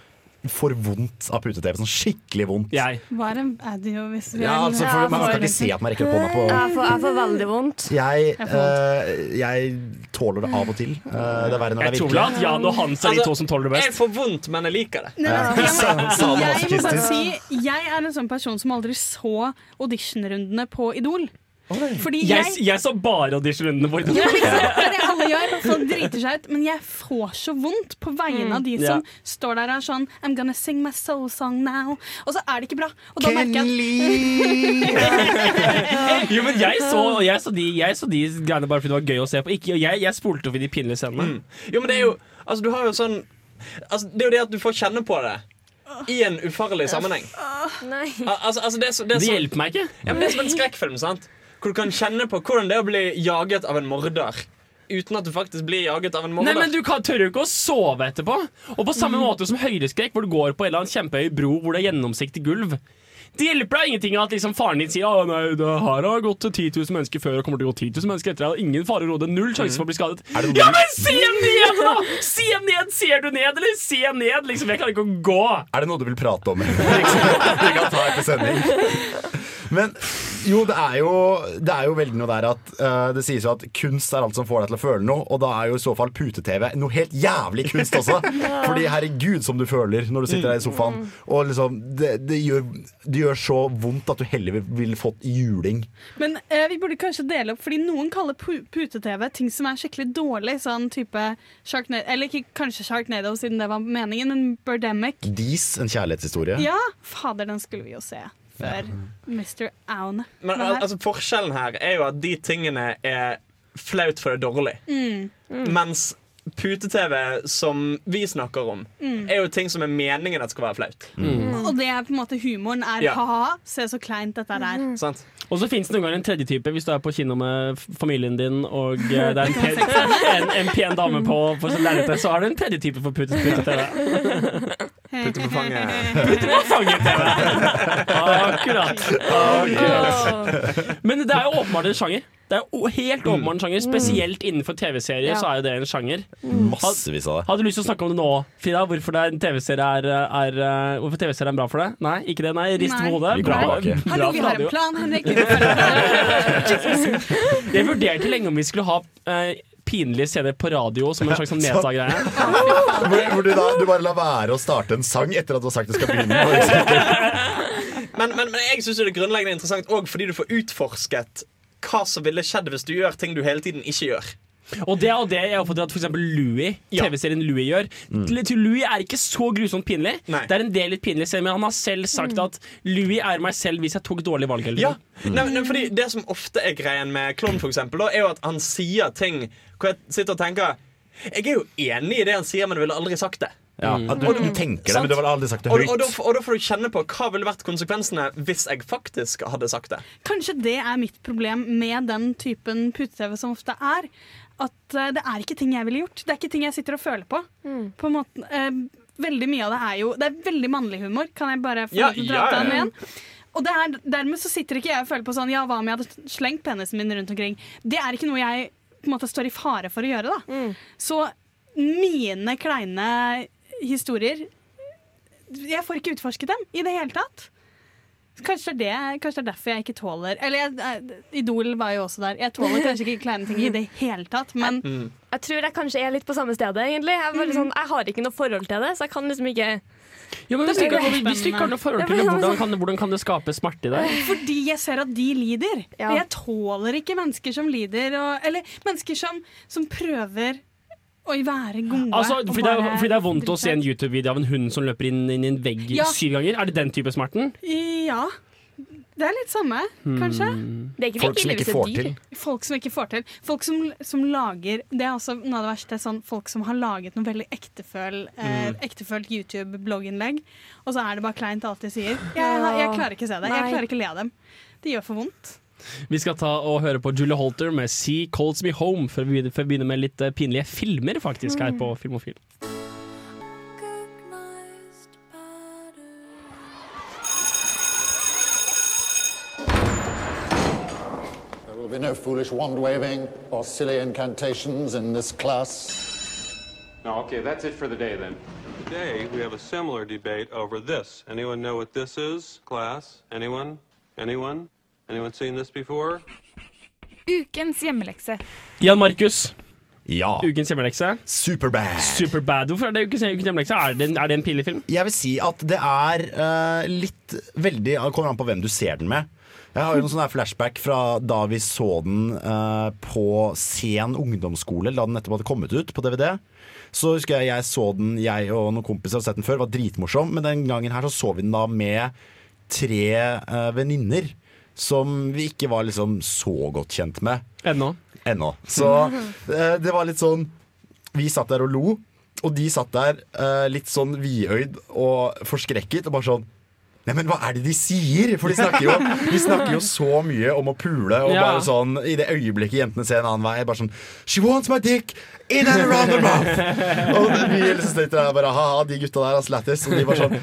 får vondt av pute-TV? Sånn skikkelig vondt. Jeg. Hva er en audiovisuell Ja, altså, for, man skal ikke se at man rekker opp hånda på Jeg får, jeg får veldig vondt. jeg, eh, jeg tåler det av og til. Uh, det er verre når det er tror Jeg tror at Jan og Hans er de to som tåler det Jeg får vondt, men jeg liker det. Nei, Ja. (laughs) jeg, må, jeg bare si Jeg er en sånn person som aldri så auditionrundene på Idol. Fordi Jeg, jeg, jeg så bare auditionrundene våre. ja, liksom, (laughs) det er det alle gjør. Folk driter seg ut. Men jeg får så vondt på vegne av de Ja. som står der og er sånn I'm gonna sing my soul song now. Og så er det ikke bra. Og da merker jeg at (laughs) Jo, men jeg så, jeg så, de, jeg så de greiene bare fordi det var gøy å se på. Ikke, jeg, jeg spolte over de pinlige scenene. Jo, men det er jo Altså, du har jo sånn altså, Det er jo det at du får kjenne på det. I en ufarlig sammenheng. Nei. Al altså, altså, det, er så, det, er Det hjelper meg ikke. ja, men det er som en skrekkfilm. sant? Hvor du kan kjenne på hvordan det er å bli jaget av en morder. Uten at du faktisk blir jaget av en morder. Nei, men Du kan tør jo ikke å sove etterpå. Og på samme måte som høydeskrekk, hvor du går på en eller annen kjempehøy bro hvor det er gjennomsiktig gulv. Det hjelper deg ingenting at liksom faren din sier Å nei, det her har gått 10 000 mennesker før og kommer til å gå 10 000 mennesker etter deg. Ingen fare å råde. Null sjanse for å bli skadet. Er det Ja, men se ned, da! Se ned! Ser du ned, eller se ned? Liksom, Jeg klarer ikke å gå. Er det noe du vil prate om? (laughs) (laughs) Vi kan ta etter sending. Men jo, det er jo, det er jo veldig noe der at uh, det sies jo at kunst er alt som får deg til å føle noe, og da er jo i så fall pute-TV noe helt jævlig kunst også. (laughs) Fordi herregud som du føler når du sitter der i sofaen. Og liksom, det, det, gjør, det gjør så vondt at du heller vil- ville fått juling. Men uh, vi burde kanskje dele opp, fordi noen kaller pute-TV ting som er skikkelig dårlig. Sånn type Sharknado Eller ikke kanskje Sharknado, siden det var meningen, men Birdemic. Dis, en kjærlighetshistorie. Ja, fader, den skulle vi jo se før Mr. Aune. Men al- altså, forskjellen her er jo at de tingene er flaut for det dårlig. Mm. Mens pute-TV, som vi snakker om, Mm. er jo ting som er meningen at skal være flaut. Og det er på en måte humoren. Er Ja. ha-ha, se så kleint dette er. Sant? Og så fins det noen ganger en tredje type hvis du er på kino med familien din og eh, det er en (laughs) pen, en, en pen dame på, på lerretet, så er det en tredje type for pute- pute-TV. (laughs) Putte på fanget. (laughs) Pute på fanget-TV! Akkurat. Akkurat. Men det er jo åpenbart en sjanger. Det er jo helt åpenbart en sjanger Spesielt innenfor TV-serier Ja. så er jo det en sjanger. Massevis av det. Hadde du lyst til å snakke om det nå, Frida? Hvorfor det er en TV-serie er, eh, Hvorfor TV-serie er bra for deg? Nei, ikke det? Nei, Rist på hodet. Bra, bra Hallo, vi har en plan, Henrik. (laughs) Jeg vurderte lenge om vi skulle ha uh, pinlige scener på radio som en slags sånn (laughs) metagreie. (laughs) Hvor, hvor du, da, du bare lar være å starte en sang etter at du har sagt du skal begynne. Men, men, men jeg syns det er grunnleggende interessant òg fordi du får utforsket hva som ville skjedd hvis du gjør ting du hele tiden ikke gjør. Og det er det jeg oppfatter at for eksempel Louis, TV-serien Louis gjør. Mm. til Louis er ikke så grusomt pinlig. Det er en del litt pinlig, men han har selv sagt at Louis er meg selv hvis jeg tok dårlige valg. Eller Ja, noe. nei, nei, fordi Det som ofte er greien med Klovn, for eksempel, er jo at han sier ting hvor jeg sitter og tenker Jeg er jo enig i det han sier, men jeg ville aldri sagt det. Ja, at du, du tenker det, men du har aldri sagt det høyt. og, da, og da får du kjenne på hva ville vært konsekvensene hvis jeg faktisk hadde sagt det. Kanskje det er mitt problem med den typen pute-TV som ofte er. At eh, det er ikke ting jeg ville gjort. Det er ikke ting jeg sitter og føler på. På en måte, eh, veldig mye av det er jo Det er veldig mannlig humor. Kan jeg bare få Ja, dra ja, den igjen? Og det er, dermed så sitter ikke jeg og føler på sånn Ja, hva om jeg hadde slengt penisen min rundt omkring? Det er ikke noe jeg på en måte står i fare for å gjøre, da. Så mine kleine historier Jeg får ikke utforsket dem i det hele tatt. Kanskje det, er det, kanskje det er derfor jeg ikke tåler Eller jeg, eh, Idol var jo også der. Jeg tåler kanskje ikke kleine ting i det hele tatt, men Jeg tror jeg kanskje er litt på samme stedet, egentlig. Jeg, bare sånn, jeg har ikke noe forhold til det, så jeg kan liksom ikke Ja, men hvis, du ikke, hvis du ikke har noe forhold til det, hvordan kan, hvordan kan det skape smerte i deg? Fordi jeg ser at de lider. Ja. jeg tåler ikke mennesker som lider, og, eller mennesker som, som prøver å være gode. Altså, fordi, det er, fordi det er vondt å se en YouTube-video av en hund som løper inn, inn i en vegg Ja. syv ganger. Er det den type smerten? Ja. Det er litt samme, kanskje. Det er ikke Folk som ikke får til. Folk som ikke får til. Folk som, som lager Det er også noe av det verste. Sånn, folk som har laget noe veldig ekteføl, eh, Mm. ektefølt YouTube-blogginnlegg, og så er det bare kleint alt de sier. Jeg, jeg klarer ikke å se det. Jeg klarer ikke å le av dem. Det gjør for vondt. Vi skal ta og høre på Julie Holter med 'Sea Calls Me Home', før vi begynner, før vi begynner med litt eh, pinlige filmer faktisk her på Filmofil. There will be no foolish wand waving or silly incantations in this class. No, okay, that's it for the day then. Today, we have a similar debate over this. Anyone know what this is, class? Anyone? Anyone? Anyone seen this before? Ukens hjemmelekse. Jan Markus. Ja. Ukens hjemmelekse. Superbad. Superbad. Hvorfor er det ukens, ukens hjemmelekse? Er det, en- er det en pinlig film? Jeg vil si at det er uh, litt veldig Det kommer an på hvem du ser den med. Jeg har jo noen sånne flashback fra da vi så den uh, på sen ungdomsskole, da den nettopp hadde kommet ut på DVD. Så husker jeg jeg så den, jeg og noen kompiser hadde sett den før, var dritmorsom. Men den gangen her så så vi den da med tre uh, venninner som vi ikke var liksom så godt kjent med. Ennå. Ennå. Så eh, det var litt sånn Vi satt der og lo, og de satt der eh, litt sånn vidøyd og forskrekket og bare sånn Nei, men hva er det de sier? For de snakker jo, de snakker jo så mye om å pule. Og Ja. bare sånn I det øyeblikket jentene ser en annen vei, bare sånn She wants my dick in and around her mouth! Og vi liksom sitter der og bare Ha-ha, de gutta der, ass, lættis. Og de bare sånn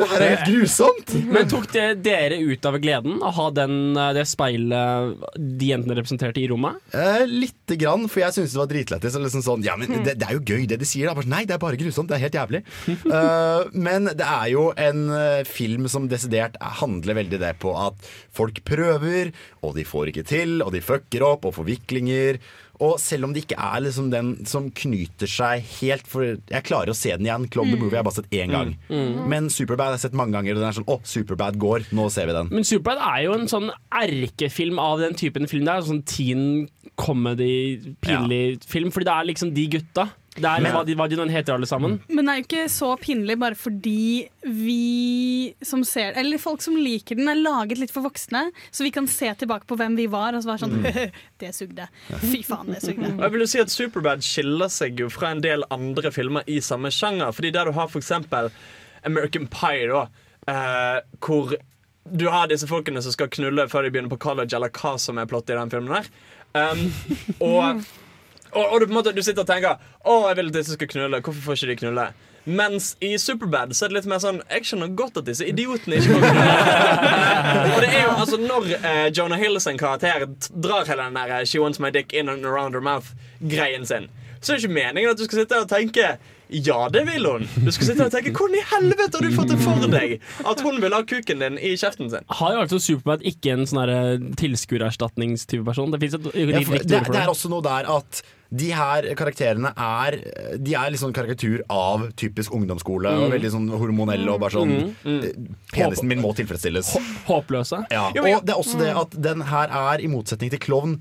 Det her er helt grusomt! Men tok det dere ut av gleden å ha den, eh, det speilet de jentene representerte i rommet? Eh, Lite grann, for jeg syntes det var dritlættis. Liksom sånn, ja, men det, det er jo gøy, det de sier. Da. Sånn, Nei, det er bare grusomt. Det er helt jævlig. uh, (laughs) men det er jo en eh, film som desidert handler veldig det på at folk prøver, og de får ikke til, og de fucker opp, og forviklinger. Og selv om det ikke er liksom den som knyter seg helt For jeg klarer å se den igjen. Clone the Mm. Movie har jeg bare sett én gang. Mm. Men Superbad har jeg sett mange ganger, og den er sånn Å, Superbad går. Nå ser vi den. Men Superbad er jo en sånn erkefilm av den typen film. Det er en sånn teen comedy, pinlig film. Fordi det er liksom de gutta. Det er Men- hva de, hva de heter alle sammen. Men det er jo ikke så pinlig bare fordi vi som ser Eller folk som liker den, er laget litt for voksne. Så vi kan se tilbake på hvem vi var, og så være sånn (laughs) Det sugde. Fy faen, det sugde. Og jeg vil jo si at Superbad skiller seg jo fra en del andre filmer i samme sjanger. Fordi der du har for eksempel American Pie, da, eh, hvor du har disse folkene som skal knulle før de begynner på college, eller hva som er plottet i den filmen der. Um, og, (laughs) og, og du, på en måte, du sitter og tenker Å, jeg vil at disse skal knulle. Hvorfor får ikke de knulle? Mens i Superbad så er det litt mer sånn Jeg skjønner godt at disse idiotene ikke får knulle. (laughs) og det er jo altså Når eh, Jonah Hill sin karakter drar hele den der eh, She wants my dick in and around her mouth-greien sin, så er det ikke meningen at du skal sitte og tenke ja, det vil hun. Du skal sitte og tenke Hvordan i helvete har du fått det for deg at hun vil ha kuken din i kjeften sin? Har jo altså Superbad ikke en sånn eh, tilskuererstatningstype person? Det fins et Ja, for det, det det. er også noe der at de her karakterene er De er sånn karikatur av typisk ungdomsskole. Mm. Og veldig sånn hormonelle og bare sånn Mm, mm. eh, Penisen min må tilfredsstilles. Håpløse. Ja. Og det er også det at den her er, i motsetning til Klovn,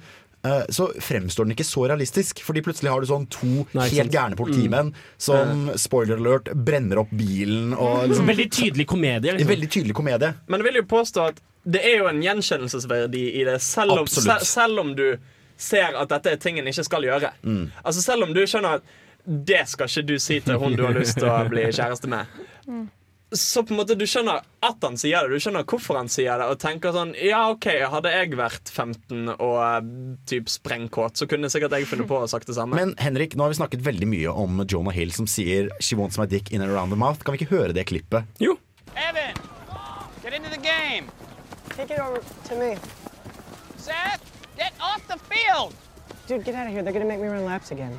eh, så fremstår den ikke så realistisk. Fordi plutselig har du sånn to Nei, helt gærne politimenn som, spoiler alert, brenner opp bilen. Og liksom, Veldig tydelig komedie. Liksom. veldig tydelig komedie. Men jeg vil jo påstå at det er jo en gjenkjennelsesverdi i det, selv om, selv om du ser at dette er ting en ikke skal gjøre. Mm. Altså Selv om du skjønner at det skal ikke du si til hun du har lyst til å bli kjæreste med. Så på en måte du skjønner at han sier det, du skjønner hvorfor han sier det. Og tenker sånn Ja, OK, hadde jeg vært 15 og eh, typ sprengkåt, så kunne sikkert jeg funnet på å sagt det samme. Men Henrik, nå har vi snakket veldig mye om Jonah Hill som sier 'She wants my dick in and around the mouth'. Kan vi ikke høre det klippet? Jo. Evan, get into the game. Take it over to me. Seth, get off the field. Dude, get out of here. They're gonna make me run laps again.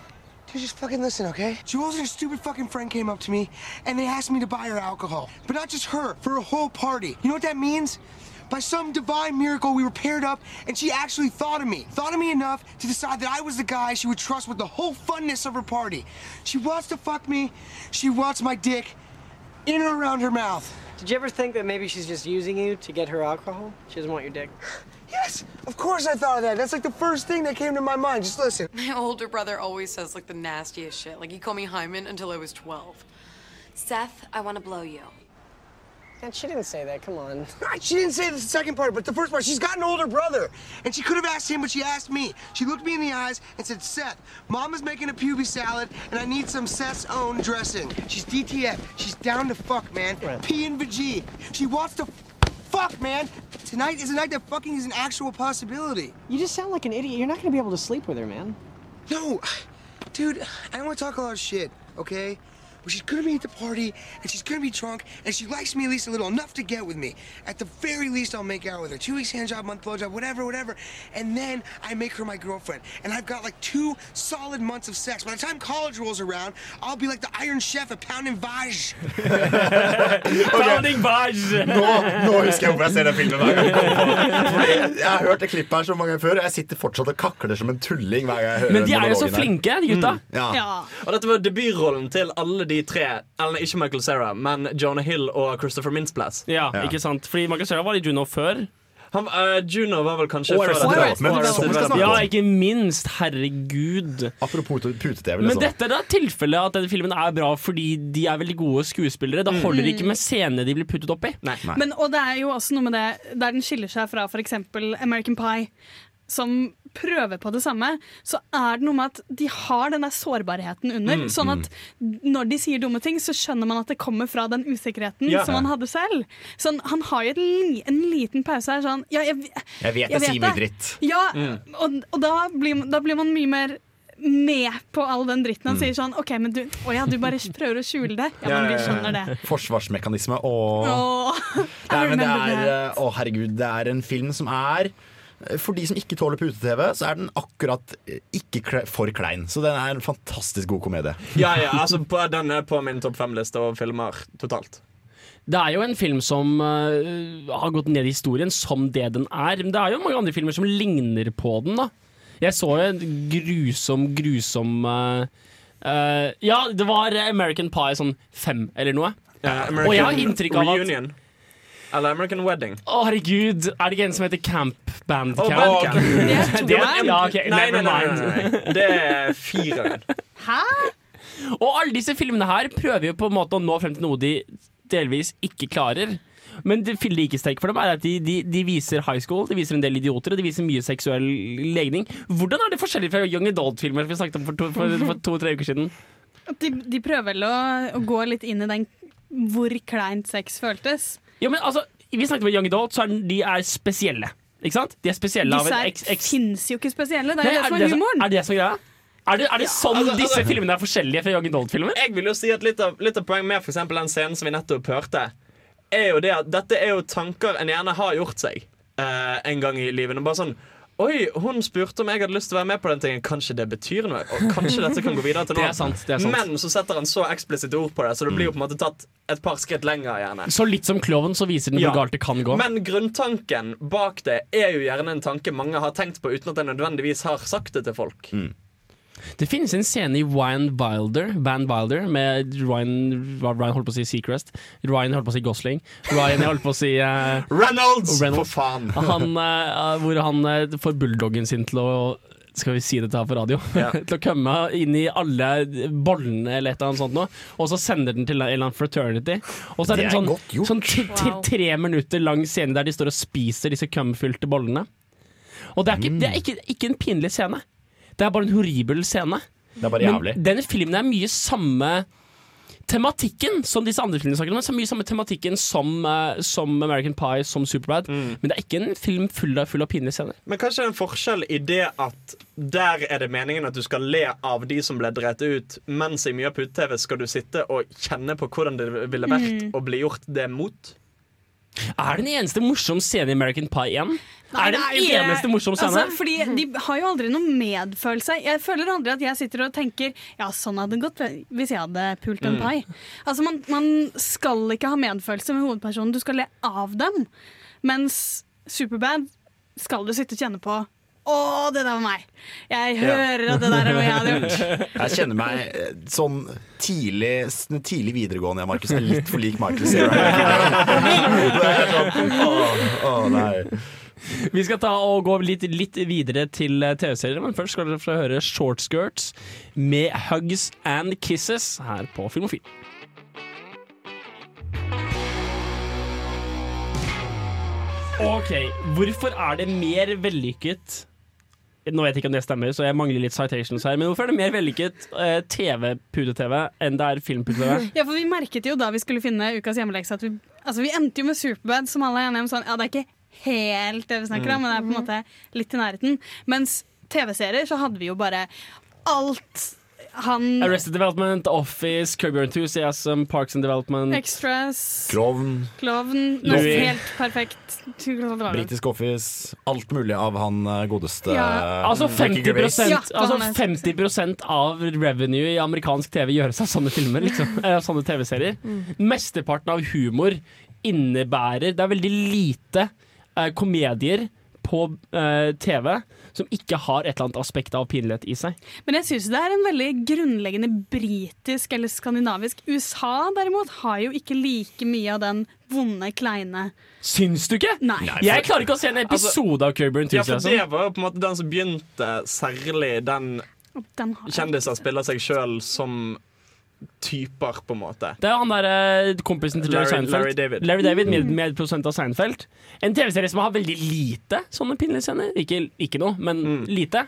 Dude, just fucking listen, okay? Jules and her stupid fucking friend came up to me and they asked me to buy her alcohol. But not just her, for a whole party. You know what that means? By some divine miracle, we were paired up and she actually thought of me. Thought of me enough to decide that I was the guy she would trust with the whole funness of her party. She wants to fuck me. She wants my dick in or around her mouth. Did you ever think that maybe she's just using you to get her alcohol? She doesn't want your dick. Yes, of course I thought of that. That's like the first thing that came to my mind. Just listen. My older brother always says like the nastiest shit. Like he called me Hyman until I was 12. Seth, I want to blow you. And she didn't say that. Come on. (laughs) She didn't say the second part, but the first part. She's got an older brother. And she could have asked him, but she asked me. She looked me in the eyes and said, Seth, Mom is making a puby salad, and I need some Seth's own dressing. She's DTF. She's down to fuck, man. P and G. She wants to fuck, man. Tonight is a night that fucking is an actual possibility. You just sound like an idiot. You're not gonna be able to sleep with her, man. No, dude, I don't want to talk a lot of shit, okay? But she's gonna be at the party, and she's gonna be drunk, and she likes me at least a little, enough to get with me. At the very least, I'll make out with her. Two weeks hand job, month blow job, whatever, whatever. And then I make her my girlfriend. And I've got like two solid months of sex. By the time college rolls around, I'll be like the Iron Chef at Pound and Vaj. Pounding Vaj! (laughs) Nå, nå husker jeg hvorfor jeg ser den filmen hver gang jeg kommer på den. Fordi Jeg har hørt det klippet her så mange ganger før, og jeg sitter fortsatt og kakler som en tulling hver gang jeg hører Men de er jo så flinke, de gutta. Mm, ja. Og dette var debutrollen til alle de tre. Eller ikke Michael Cera, men Jonah Hill og Christopher Mintz-Plass. Ja, ikke sant? Fordi Michael Cera var i Juno før. Han, uh, Juno var vel kanskje Og før. Development, Ja, ikke minst. Herregud. Apropos pute-TV. Men Liksom. dette er da tilfellet at denne filmen er bra fordi de er veldig gode skuespillere. Da holder ikke med scenene de blir puttet opp i. Men, og det er jo også noe med det der den skiller seg fra f.eks. American Pie, som prøver på det samme, så er det noe med at de har den der sårbarheten under. Mm, Sånn at når de sier dumme ting, så skjønner man at det kommer fra den usikkerheten Ja. som han hadde selv. Sånn, han har jo li, en liten pause her sånn Ja, jeg, Jeg vet jeg sier mye dritt. Ja, Mm. og, og da, blir, da blir man mye mer med på all den dritten. Han Mm. sier sånn OK, men du, å ja, du bare prøver å skjule det. Ja, men vi skjønner det. Forsvarsmekanisme. Åh. Åh. (laughs) Nei, men det er, eh, å herregud, det er en film som er for de som ikke tåler pute-TV, så er den akkurat eh, ikke for klein. Så den er en fantastisk god komedie. Ja, ja, altså på, Den er på min topp fem-liste over filmer totalt. Det er jo en film som uh, har gått ned i historien som det den er. Men det er jo mange andre filmer som ligner på den. da Jeg så jo en grusom, grusom uh, uh, Ja, det var American Pie sånn fem eller noe. Og jeg har inntrykk av at Reunion. Eller American Wedding. Å, herregud, er det ikke en som heter Camp Bandcamp? Camp? Bandcamp. band camp Det er- ja, okay. Nei, nei, nei, nei, nei. Det er fireren. Hæ? Og alle disse filmene her prøver jo på en måte å nå frem til noe de delvis ikke klarer. Men det likestrekk for dem er at de, de, de viser high school, de viser en del idioter, og de viser mye seksuell legning. Hvordan er det forskjellig fra Young Adult-filmer vi snakket om for to-tre to, to-tre uker siden? De, de prøver vel å, å gå litt inn i den hvor kleint sex føltes. Ja, men altså, Vi snakket om Young Adult, så er den- de er spesielle. Ikke sant? De er spesielle av Disse en eks... fins jo ikke spesielle, det er Nei, jo det som er humoren. Er det som er greia? Er det, er det sånn altså, disse altså- filmene er forskjellige fra Young Adult-filmer? Jeg vil jo si at Litt av, litt av poenget med for eksempel den scenen som vi nettopp hørte, er jo det at dette er jo tanker en gjerne har gjort seg uh, en gang i livet. Og bare sånn Oi, hun spurte om jeg hadde lyst til å være med på den tingen. Kanskje det betyr noe? Og kanskje dette kan gå videre til (laughs) Det noe? sant, det er sant. Men så setter han så eksplisitt ord på det, så det blir jo på en måte tatt et par skritt lenger. gjerne Så litt som klovn så viser den hvor Ja. galt det kan gå. Men grunntanken bak det er jo gjerne en tanke mange har tenkt på uten at de nødvendigvis har sagt det til folk. Det finnes en scene i Ryan Wilder, Van Wilder med Ryan, Ryan holdt på å si Seacrest. Ryan holdt på å si Gosling. Ryan holdt på å si uh, Reynolds! Reynolds. For faen! Han, uh, hvor han uh, får bulldoggen sin til å skal vi si dette her på radio? Ja. (laughs) til å komme inn i alle bollene eller et eller annet sånt noe, og så sender den til en eller annen fraternity. Og så er det, Det en sånn, sånn t t tre minutter lang scene der de står og spiser disse cumfylte bollene. Og det er, ikke, det er ikke, ikke en pinlig scene. Det er bare en horribel scene. Det er bare jævlig. Men denne filmen er mye samme tematikken som disse andre filmene snakker om. Så mye samme tematikken som, uh, som American Pie, som Superbad. Men det er ikke en film full av, full av pinlige scener. Men kanskje det er en forskjell i det at der er det meningen at du skal le av de som ble drept ut, mens i mye av pute-TV skal du sitte og kjenne på hvordan det ville vært Mm. å bli gjort det mot. Er det den eneste morsomme scenen i American Pie 1? Nei, er det det den nei, eneste morsomme scenen? Altså, fordi De har jo aldri noe medfølelse. Jeg føler aldri at jeg sitter og tenker Ja, sånn hadde det gått hvis jeg hadde pult en Mm. pai. Altså, man, man skal ikke ha medfølelse med hovedpersonen, du skal le av dem. Mens Superbad skal du sitte og kjenne på Å, det der var meg! Jeg hører at det der er noe jeg hadde gjort. (laughs) Jeg kjenner meg eh, sånn tidlig, tidlig videregående, Markus. Er litt for lik Michael (laughs) Cera. Er sånn, nei. (laughs) Vi skal ta og gå litt, litt videre til eh, TV-serier, men først skal dere få høre Short Skirts med Hugs and Kisses her på Filmofil. Ok, hvorfor er det mer vellykket Nå vet jeg ikke om det stemmer, så jeg mangler litt citations her. Men hvorfor er det mer vellykket eh, TV-pute-TV enn det er film-pute-TV? (laughs) Ja, for Vi merket jo da vi skulle finne ukas hjemmelekse at vi, altså vi endte jo med Superbad, som alle er enige om sånn Ja, det er ikke helt det vi snakker om, Mm. men det er på en måte litt i nærheten. Mens TV-serier så hadde vi jo bare alt han Arrested Development, Office, Curb Your Enthusiasm, Parks and Development Extras, Klovn, Klovn. Helt perfekt. britisk office, alt mulig av han eh, godeste Ja. Altså 50, Gervais. Ja, altså er- 50% av revenue i amerikansk TV gjøres av sånne filmer. Liksom. (laughs) Eh, sånne TV-serier. Mesteparten av humor innebærer Det er veldig lite eh, komedier på eh, TV som ikke har et eller annet aspekt av pinlighet i seg. Men jeg syns det er en veldig grunnleggende britisk eller skandinavisk. USA derimot har jo ikke like mye av den vonde, kleine Syns du ikke? Nei. Jeg klarer ikke å se en episode av Curb Your Ja, for det var jo på en måte den som begynte, særlig den Den kjendiser spiller seg sjøl som typer, på en måte. Det er han der eh, kompisen til Larry- Seinfeld. Larry David. Larry David med, Mm. Medprodusent av Seinfeld. En TV-serie som har veldig lite sånne pinlige scener. Ikke, ikke noe, men Mm. lite.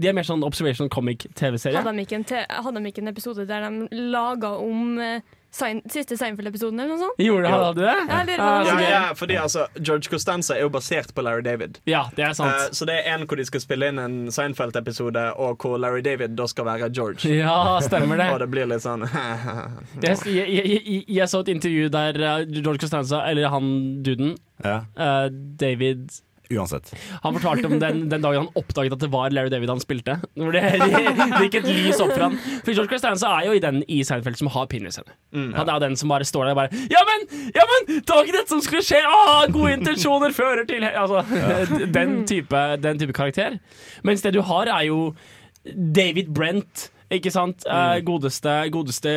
De er mer sånn observational comic-TV-serie. Hadde de, ikke en hadde de ikke en episode der de laga om eh, siste Seinfeld-episoden, eller noe sånt? Gjorde han hadde du det? Ja, eller Ja, ja, fordi altså, George Costanza er jo basert på Larry David. Ja, det er sant. uh, så det er en hvor de skal spille inn en Seinfeld-episode, og hvor Larry David da skal være George. Ja, stemmer det. (laughs) og det blir litt sånn (laughs) Jeg, jeg, jeg, jeg, jeg så et intervju der eh, George Costanza, eller han duden, eh, David Uansett. Han fortalte om den, den dagen han oppdaget at det var Larry David han spilte. Når det, (laughs) det gikk et lys opp for han For George Costanza er jo i den i Seinfeld som har pinlige scener. Mm. Han er jo den som bare står der og bare Ja, men! Ja, men! Det var ikke dette som skulle skje! Ah, gode intensjoner fører til Altså, den, type, den type karakter. Mens det du har, er jo David Brent. Ikke sant? Mm. godeste, godeste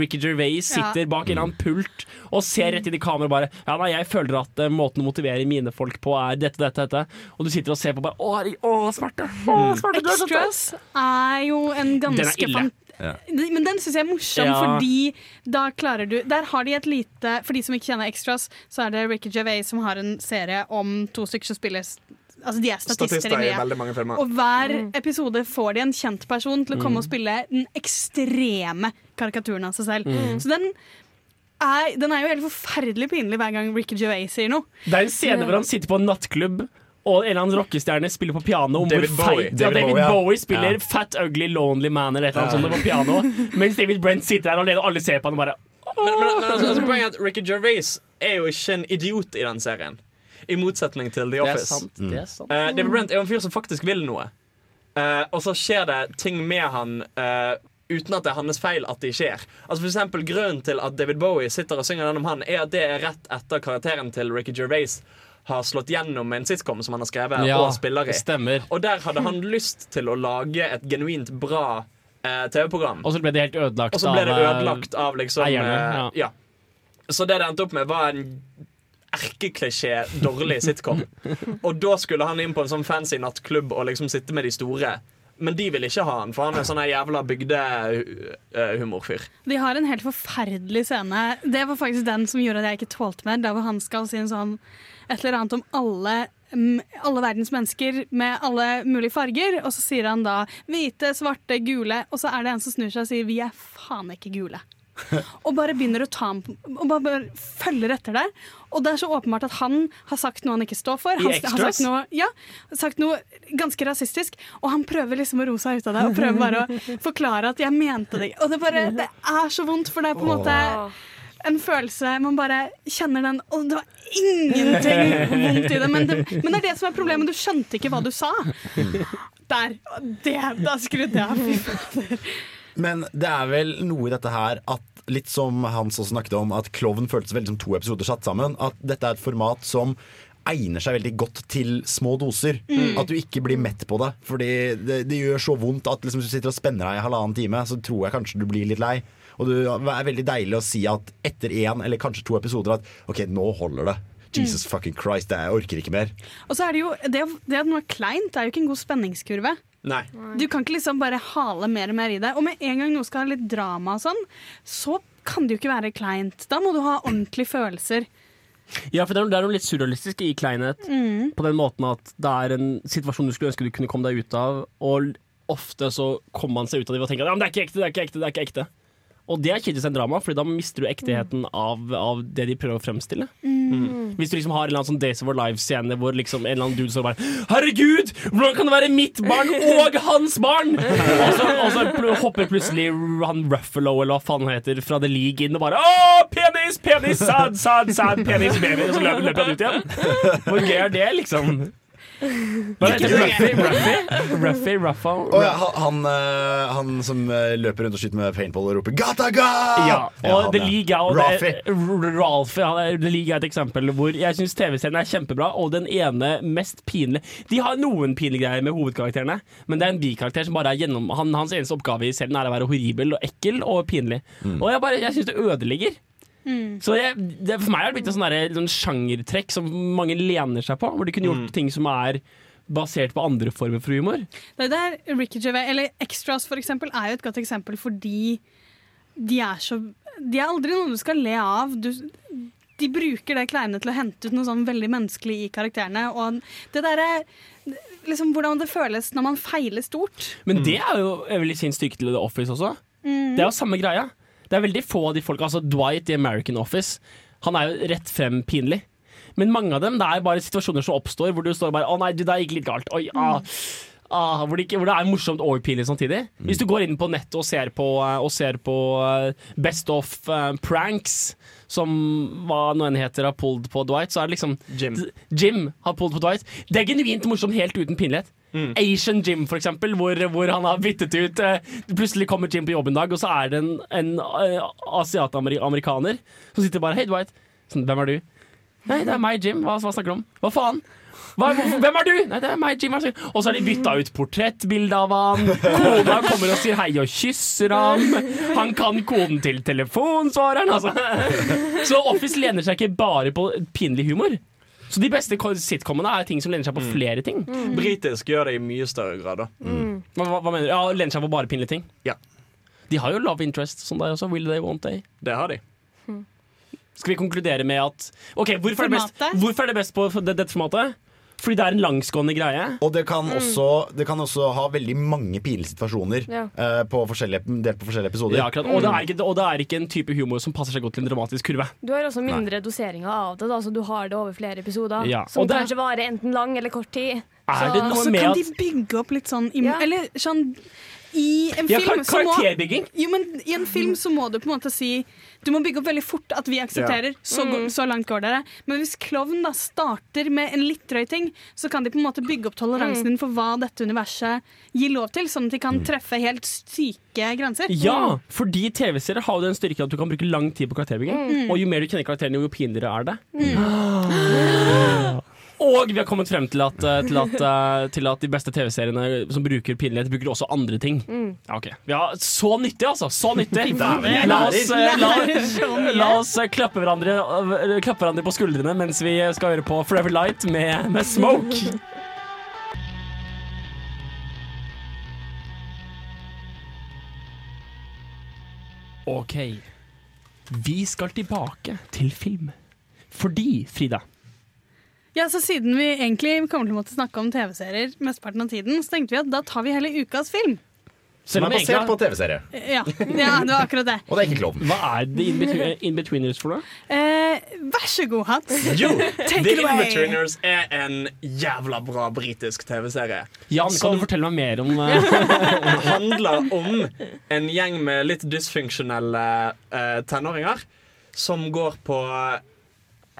Ricky Gervais sitter Ja. bak en eller annen pult og ser rett inn i kameraet og bare Ja, nei, jeg føler at eh, måten å motivere mine folk på er dette, dette, dette. Og du sitter og ser på bare Å, å smerte! Å, smerte er tøff!» Extras er jo en ganske fan- Ja. Men den syns jeg er morsom, Ja. fordi da klarer du Der har de et lite For de som ikke kjenner Extras, så er det Ricky Gervais som har en serie om to stykker som spiller Altså De er statister, Statister i veldig mange filmer. Og hver episode får de en kjent person til å komme Mm. og spille den ekstreme karikaturen av seg selv. Mm. Så den er, den er jo helt forferdelig pinlig hver gang Ricky Gervais sier noe. Det er en scene hvor han sitter på en nattklubb. Og en eller annen rockestjerne spiller på piano. om David hvor feit- Bowie. Ja, David David Bowie, ja. Bowie spiller Ja. Fat Ugly Lonely Man eller et eller annet sånt på piano. (laughs) Mens David Brent sitter der alene, og alle ser på han og bare Men, men, men altså, altså, poenget er at Ricky Gervais er jo ikke en idiot i den serien. I motsetning til The Det er Office. sant. Det er sant. Uh, David Brent er jo en fyr som faktisk vil noe. Uh, og så skjer det ting med han uh, uten at det er hans feil at de skjer. Altså for eksempel Grunnen til at David Bowie sitter og synger den om han, er at det er rett etter karakteren til Ricky Gervais har slått gjennom med en sitcom som han har skrevet Ja, og spiller i. stemmer. Og der hadde han lyst til å lage et genuint bra eh, TV-program. Og så ble det helt ødelagt Og så ble det av, eh, ødelagt av liksom eierne, ja. ja. Så det det endte opp med, var en erkeklisjé dårlig sitcom. Og da skulle han inn på en sånn fancy nattklubb og liksom sitte med de store. Men de vil ikke ha han, for han er sånn jævla bygdehumorfyr. De har en helt forferdelig scene. Det var faktisk den som gjorde at jeg ikke tålte mer. Der hvor han skal si en sånn et eller annet om alle mm, alle verdens mennesker med alle mulige farger, og så sier han da hvite, svarte, gule, og så er det en som snur seg og sier vi er faen ikke gule. Og bare begynner å ta ham Og bare, bare følger etter deg. Og det er så åpenbart at han har sagt noe han ikke står for. I Han har sagt noe, ja, sagt noe ganske rasistisk, og han prøver liksom å roe seg ut av det. Og prøver bare å (laughs) forklare at 'jeg mente det'. Og det, bare, det er så vondt, for det er på en måte en følelse Man bare kjenner den Og det var ingenting vondt i det men, det. men det er det som er problemet. Du skjønte ikke hva du sa. (laughs) Der. Det, da skrudde jeg av. (laughs) Fy fader. Men det er vel noe i dette her at Litt som Hans også snakket om, at Klovn føltes veldig som to episoder satt sammen. At dette er et format som egner seg veldig godt til små doser. Mm. At du ikke blir mett på det. Fordi det, det gjør så vondt at liksom, hvis du sitter og spenner deg i halvannen time, så tror jeg kanskje du blir litt lei. Og det er veldig deilig å si at etter én eller kanskje to episoder at OK, nå holder det. Jesus fucking Christ, jeg orker ikke mer. Og så er det jo Det, det at noe er kleint, er jo ikke en god spenningskurve. Nei. Du kan ikke liksom bare hale mer og mer i det. Og med en gang noe skal ha litt drama og sånn, så kan det jo ikke være kleint. Da må du ha ordentlige følelser. Ja, for det er, det er noe litt surrealistisk i kleinhet. Mm. På den måten at det er en situasjon du skulle ønske du kunne komme deg ut av, og ofte så kommer man seg ut av det ved å tenke at ja, men det er ikke ekte, det er ikke ekte, det er ikke ekte. Og det er kjedelig som en drama, Fordi da mister du ektigheten av, av det de prøver å fremstille. Mm. Hvis du liksom har en eller annen sånn Days of Our Lives-scene hvor liksom en eller annen dude står bare Herregud, hvordan kan det være mitt barn og hans barn?! (laughs) og, så, og så hopper plutselig han Ruffalo eller hva faen han heter fra The League inn og bare Å, penis, penis, sad, sad, sad, penis, baby. Og så løper, løper han ut igjen. Hvor gøy er det, liksom? Ruffy? Ja, han, han, eh, han som eh, løper rundt og skyter med paintball og roper 'Gata Ja, og han, The ja. League er, og det- R- Ralphie, han er, The League er et eksempel hvor jeg syns TV-serien er kjempebra, og den ene mest pinlige De har noen pinlige greier med hovedkarakterene, men det er en bikarakter som bare er gjennom han, Hans eneste oppgave i serien er å være horribel og ekkel og pinlig. Mm. Og jeg, bare, jeg syns det ødelegger. Så jeg, det, For meg har det blitt et sånn sånn sjangertrekk som mange lener seg på, hvor de kunne gjort ting som er basert på andre former for humor. Det er der Ricky Gervais, eller Extras for eksempel, er jo et godt eksempel fordi de er så De er aldri noe du skal le av. Du, de bruker det kleine til å hente ut noe sånn veldig menneskelig i karakterene. Og det derre liksom, Hvordan det føles når man feiler stort. Men det er jo jeg vil si styrke til The Office også. Mm. Det er jo samme greia. Det er veldig få av de folka Altså Dwight i American Office, han er jo rett frem pinlig. Men mange av dem det er bare situasjoner som oppstår hvor du står bare Å nei, du, det gikk litt galt. Oi, ah. Ah, hvor, det ikke, hvor det er morsomt og pinlig samtidig. Hvis du går inn på nettet og ser på, eh, og ser på eh, Best of eh, Pranks, som hva nå enn heter har pulled på Dwight, så er det liksom Jim. Jim har pulled på Dwight. Det er genuint morsomt helt uten pinlighet. Asian Jim, for eksempel, hvor, hvor han har byttet ut eh, Plutselig kommer Jim på jobb en dag, og så er det en, en uh, asiatamerikaner som sitter bare Hei, Dwight. Sånn, Hvem er du? Nei, det er meg, Jim. Hva, hva snakker du om? Hva faen? Hva, hvem er du? Nei, det er meg, Jim. Og så har de bytta ut portrettbilde av han. Kona kommer og sier hei og kysser ham. Han kan koden til telefonsvareren. Altså. Så Office lener seg ikke bare på pinlig humor. Så de beste sitcomene er ting som lener seg på flere ting. Britisk gjør det i mye større grad. da Hva, hva, hva mener du? Ja, Lener seg på bare pinlige ting? Ja. De har jo love interest som deg også. Will they, won't they? Det har de. Skal vi konkludere med at Ok, Hvorfor er det best, hvorfor er det best på dette formatet? Fordi det er en langsgående greie. Og det kan, også, det kan også ha veldig mange pinlige situasjoner Ja. uh, på forskjellige, delt på forskjellige episoder. Ja, akkurat. og, det er ikke, og det er ikke en type humor som passer seg godt til en dramatisk kurve. Du har også mindre doseringer av det, da, så du har det over flere episoder. Ja, Som det- kanskje varer enten lang eller kort tid. Er det noe så med kan at de bygge opp litt sånn Ja. Eller sånn i en Ja, film kar- så må- Jo, men I en film så må du på en måte si Du må bygge opp veldig fort at vi aksepterer. Ja. Så, Mm. så langt går dere. Men hvis klovn da starter med en litt drøy ting, så kan de på en måte bygge opp toleransen Mm. din for hva dette universet gir lov til, sånn at de kan treffe helt syke grenser. Ja, fordi TV-serier har jo den styrken at du kan bruke lang tid på karakterbygging. Mm. Og jo mer du kjenner karakterene, jo pinligere er det. (gasps) (gasps) Og vi har kommet frem til at, eh, til at, eh, til at de beste TV-seriene som bruker pinlighet, bruker også andre ting. Mm. Ja, ok. Ja, så nyttig, altså! Så nyttig! La oss, eh, la, la oss klappe hverandre, klappe hverandre på skuldrene mens vi skal høre på Forever Light med, med Smoke. OK. Vi skal tilbake til film. Fordi, Frida Ja, så Siden vi egentlig kommer til å måtte snakke om TV-serier mesteparten av tiden, så tenkte vi at da tar vi hele ukas film. Som er basert på TV-serie. Ja, ja det var akkurat det. Og det er ikke Klovn. Hva er The In-Between- In-Betweeners for noe? Eh, vær så god, Hans. Jo, (laughs) The. Inbetweeners er en jævla bra britisk TV-serie. Jan, kan du fortelle meg mer om eh, Det (laughs) handler om en gjeng med litt dysfunksjonelle eh, tenåringer som går på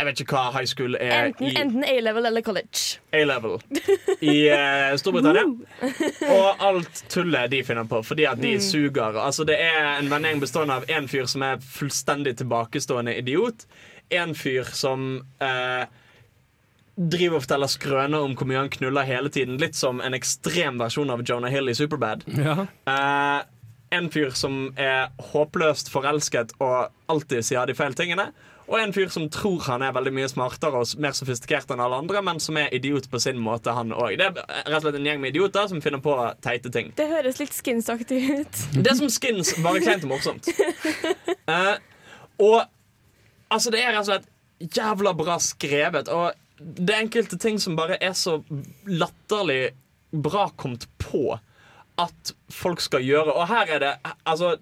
Jeg vet ikke hva high school er Enten, i enten A-level eller college. A-level (laughs) i eh, Storbritannia. (laughs) Og alt tullet de finner på, fordi at de Mm. suger. Altså Det er en vennegjeng bestående av en fyr som er fullstendig tilbakestående idiot. En fyr som eh, driver og forteller skrøner om hvor mye han knuller hele tiden. Litt som en ekstrem versjon av Jonah Hill i Superbad. Ja. Eh, en fyr som er håpløst forelsket og alltid sier de feil tingene. Og en fyr som tror han er veldig mye smartere og mer sofistikert enn alle andre, men som er idiot på sin måte, han òg. Det er rett og slett en gjeng med idioter som finner på teite ting. Det høres litt skinsaktig ut. (laughs) Det er som skins, bare kleint og morsomt. Uh, (laughs) og altså, det er rett og slett jævla bra skrevet. Og det er enkelte ting som bare er så latterlig bra kommet på at folk skal gjøre. Og her er det altså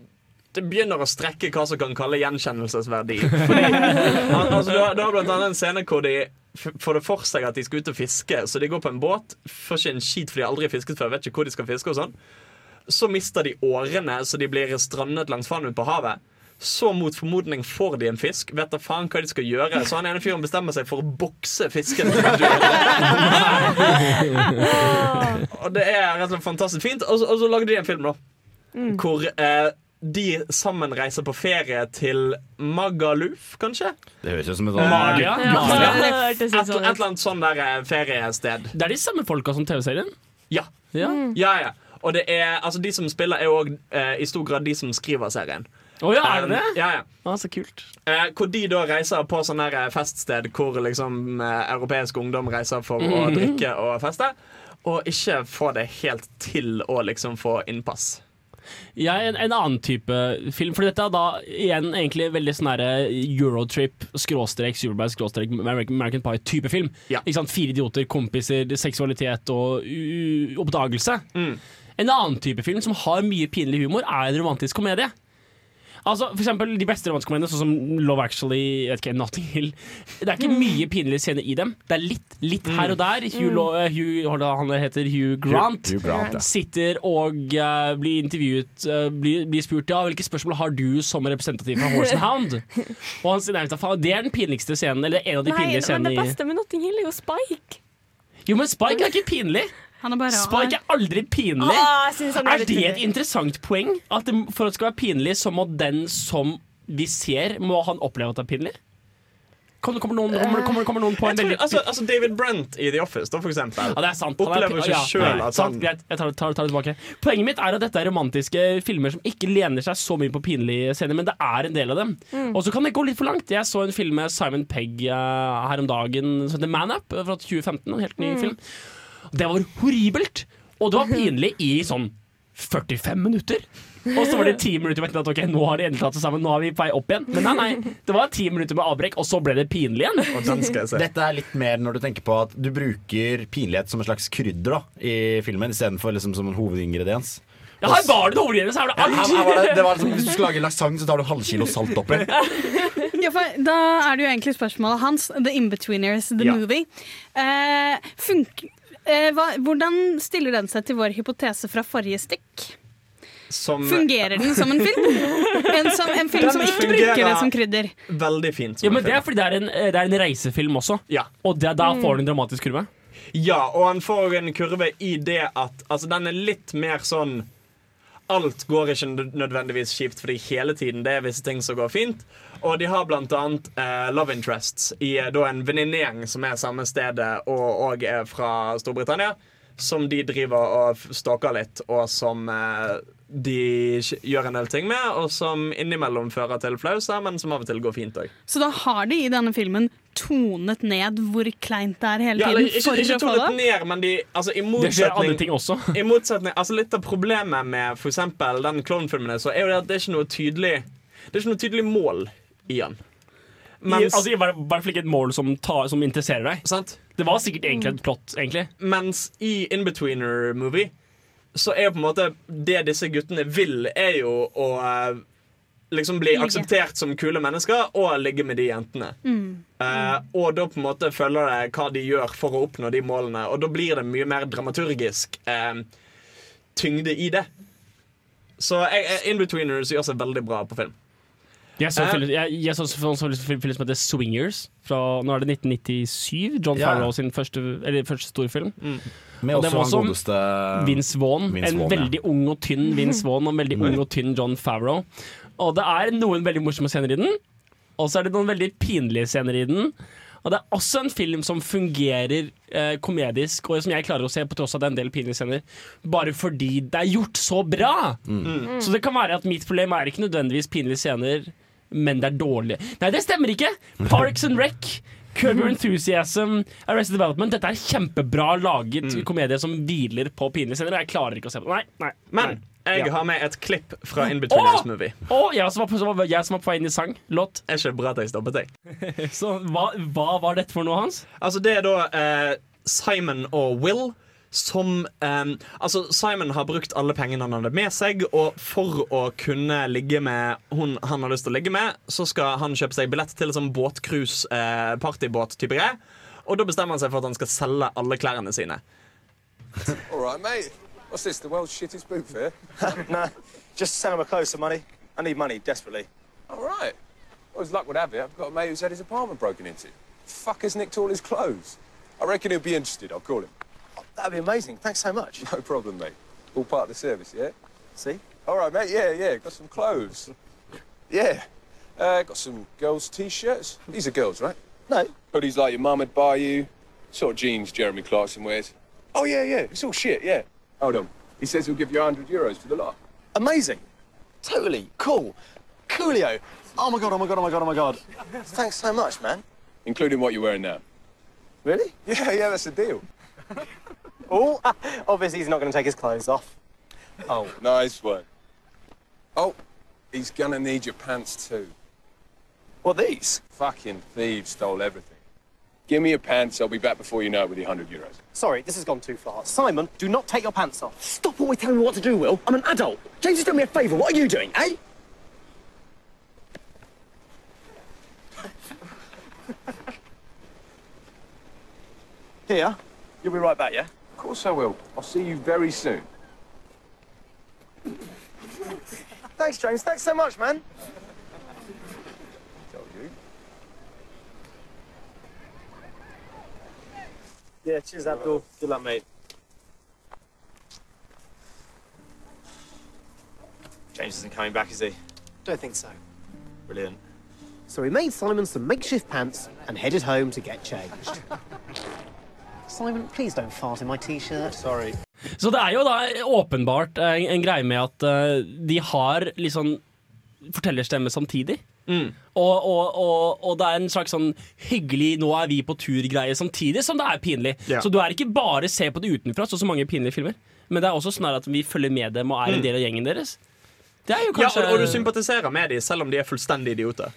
begynner å strekke hva som kan kalle gjenkjennelsesverdi. (laughs) Fordi, al- altså, du, har, du har blant annet en scene hvor de får det for seg at de skal ut og fiske. Så de går på en båt, får ikke en skit for de har aldri fisket før, vet ikke hvor de skal fiske. og sånn Så mister de årene, så de blir strandet langs vannet ut på havet. Så mot formodning får de en fisk. Vet da faen hva de skal gjøre Så han ene fyren bestemmer seg for å bokse fisken. (laughs) og det er rett og slett fantastisk fint. Og så, og så lagde de en film, da. Hvor eh, de sammen reiser på ferie til Magaluf, kanskje? Det høres ut som et ja, Malia? Et, et eller annet sånn der eh, feriested. Det er de samme folka som TV-serien? Ja. Ja. ja, ja. Og det er, altså, de som spiller, er òg eh, i stor grad de som skriver serien. Oh, ja, er det det? Um, ja, ja. Ah, så kult. Eh, hvor de da reiser på sånn eh, feststed hvor liksom eh, europeisk ungdom reiser for å Mhm. drikke og feste. Og ikke får det helt til å liksom få innpass. Jeg, en, en annen type film, for dette er da igjen egentlig veldig sånn herre Eurotrip, skråstrek, Superbad, skråstrek, American, Pie-type film. Ikke sant? Fire idioter, kompiser, seksualitet og oppdagelse. En annen type film som har mye pinlig humor, er en romantisk komedie. Altså, for eksempel De beste romantiske komediene, sånn som Love Actually, vet ikke, Notting Hill. Det er ikke mye pinlige scener i dem. Det er litt, litt her og der. Hugh, Lo- eh, Hugh, han heter Hugh Grant, Hugh Grant, ja. sitter og eh, blir intervjuet eh, blir, blir spurt ja, hvilke spørsmål har du som representativ fra Horse and Hound. (laughs) Og han sier nei, vet du faen, det er den pinligste scenen, eller en av de Nei, pinlige men scenene det i beste med Notting Hill er jo Spike. Jo, men Spike er ikke pinlig. Han er bare Spike er aldri pinlig. Ah, er det et interessant poeng? At det, for at det skal være pinlig, så må den som vi ser, må han oppleve at det er pinlig? Kommer, kommer, noen, kommer, kommer, kommer noen på en veldig altså, altså David Brent i The Office, da, for eksempel. ja, det er sant. Er Opplever ikke ja, sjøl ja, at sant, han Greit, jeg tar, tar, tar det tilbake. Poenget mitt er at dette er romantiske filmer som ikke lener seg så mye på pinlige scener, men det er en del av dem. Mm. Og så kan det gå litt for langt. Jeg så en film med Simon Pegg uh, her om dagen som heter Man Up fra 2015. En helt ny Mm. film. Det var horribelt! Og det var pinlig i sånn 45 minutter. Og så var det ti minutter med at ok, nå har de endelig tatt seg sammen, nå er vi på vei opp igjen. Men nei, nei, det var ti minutter med avbrekk, og så ble det pinlig igjen. Og den skal jeg se. Dette er litt mer når du tenker på at du bruker pinlighet som en slags krydder da, i filmen, istedenfor liksom som en hovedingrediens. Ja, her var det! Her var Ja, det her, her var det, det var liksom, hvis du skal lage lasagne, så tar du halvkilo salt oppi. (laughs) Ja, for da er det jo egentlig spørsmålet hans, The Inbetweeners, the Ja. movie. Eh, funk eh, hva, hvordan stiller den seg til vår hypotese fra forrige stikk? som Fungerer den som en film? (laughs) En, som, en film Den som ikke bruker det som krydder? Veldig fint. som Ja, en men Det er fordi det er en, det er en reisefilm også. Ja. Og det, da får den en dramatisk kurve. Ja, og han får en kurve i det at Altså, den er litt mer sånn alt går ikke nødvendigvis kjipt fordi hele tiden det er visse ting som går fint. Og de har blant annet eh, love interests i eh, da en venninnegjeng som er samme stedet og, og er fra Storbritannia. Som de driver og stalker litt, og som eh, de gjør en del ting med. Og som innimellom fører til flauser, men som av og til går fint òg. Så da har de i denne filmen tonet ned hvor kleint det er hele Ja, tiden. eller, ikke, ikke tonet det. ned, men de, altså, i Det skjer andre ting også. I motsetning, altså Litt av problemet med for eksempel den klovnfilmen er så jo det at det er ikke noe tydelig Det er ikke noe tydelig mål i den. I, altså, I hvert hvert fall ikke et mål som, ta, som interesserer deg. Sant? Det var sikkert egentlig et plott. egentlig Mens i Inbetweener-movie så er jo på en måte det disse guttene vil, er jo å eh, liksom bli Ligge. akseptert som kule mennesker og ligge med de jentene. Mm. Uh, og da på en måte følger det hva de gjør for å oppnå de målene. Og da blir det mye mer dramaturgisk uh, tyngde i det. Så jeg, Inbetweeners gjør seg veldig bra på film. Jeg så, Eh. film, jeg, jeg så, så, så, så film som heter Swingers. Fra, nå er det 1997. John yeah. Farrow sin første, eller første storfilm. Med Og det også var han godeste Vince Vaughn. Vince en Vaughn, ja. veldig ung og tynn Vince (laughs) Vaughn og en veldig ung og tynn John Favreau. Og det er noen veldig morsomme scener i den, og så er det noen veldig pinlige scener i den. Og det er også en film som fungerer eh, komedisk, og som jeg klarer å se på tross av det er en del pinlige scener, bare fordi det er gjort så bra! Mm. Så det kan være at mitt problem er ikke nødvendigvis pinlige scener, men det er dårlige. Nei, det stemmer ikke! Parks and Rec. Curb Your Enthusiasm, Arrested Development. Dette er kjempebra laget komedie som hviler på pinlige scener. og Jeg klarer ikke å se på det. Nei, nei, Men nei. Jeg Ja. har med et klipp fra Inbetweeners Åh! movie. Oh, jeg som var var jeg som var på vei inn i sang. Låt. Er ikke bra at jeg stoppet deg. (laughs) Så hva, hva var dette for noe, Hans? Altså Det er da eh, Simon og Will som eh, Altså Simon har brukt alle pengene han hadde med seg, og for å kunne ligge med hun han har lyst til å ligge med, så skal han kjøpe seg billett til en sånn båtcruise, eh, partybåt-type greie. Og da bestemmer han seg for at han skal selge alle klærne sine. All right, mate. What's this, the world's shittest boot fair? (laughs) nah, just selling my clothes for money. I need money desperately. All right. Well, as luck would have it, I've got a mate who's had his apartment broken into. Fucker's nicked all his clothes. I reckon he'll be interested. I'll call him. That'd be amazing. Thanks so much. (laughs) No problem, mate. All part of the service, yeah? See? All right, mate. Yeah, yeah. Got some clothes. (laughs) Yeah. Uh, got some girls' t-shirts. These are girls, right? No. Hoodies like your mum would buy you. Sort of jeans Jeremy Clarkson wears. Oh, yeah, yeah. It's all shit, yeah. Hold on. He says he'll give you 100 euros for the lot. Amazing. Totally. Cool. Coolio. Oh my god, oh my god, oh my god, oh my god. Thanks so much, man. Including what you're wearing now. Really? Yeah, yeah, that's the deal. (laughs) Oh, obviously he's not going to take his clothes off. Oh, nice one. Oh, he's gonna need your pants too. What, these? Fucking thieves stole everything. Give me your pants, I'll be back before you know it with your 100 euros. Sorry, this has gone too far. Simon, do not take your pants off. Stop always telling me what to do, Will. I'm an adult. James has done me a favour. What are you doing, eh? (laughs) Here. You'll be right back, yeah? Of course I will. I'll see you very soon. Thanks, James. Thanks so much, man. Told you. Yeah, cheers, Abdul. Good luck, mate. James isn't coming back, is he? Don't think so. Brilliant. So we made Simon some makeshift pants and headed home to get changed. (laughs) Simon, please don't fart in my t-shirt. Sorry. Så det er jo da åpenbart en, en greie med at eh, de har litt sånn fortellerstemme samtidig. Mm. Og, og, og, og det er en slags sånn hyggelig 'nå er vi på tur'-greie samtidig som det er pinlig. Ja. Så du er ikke bare se på det utenfra, så, så mange pinlige filmer. Men det er også sånn at vi følger med dem og er en Mm. del av gjengen deres. Det er jo Ja, og, og du sympatiserer med dem selv om de er fullstendig idioter.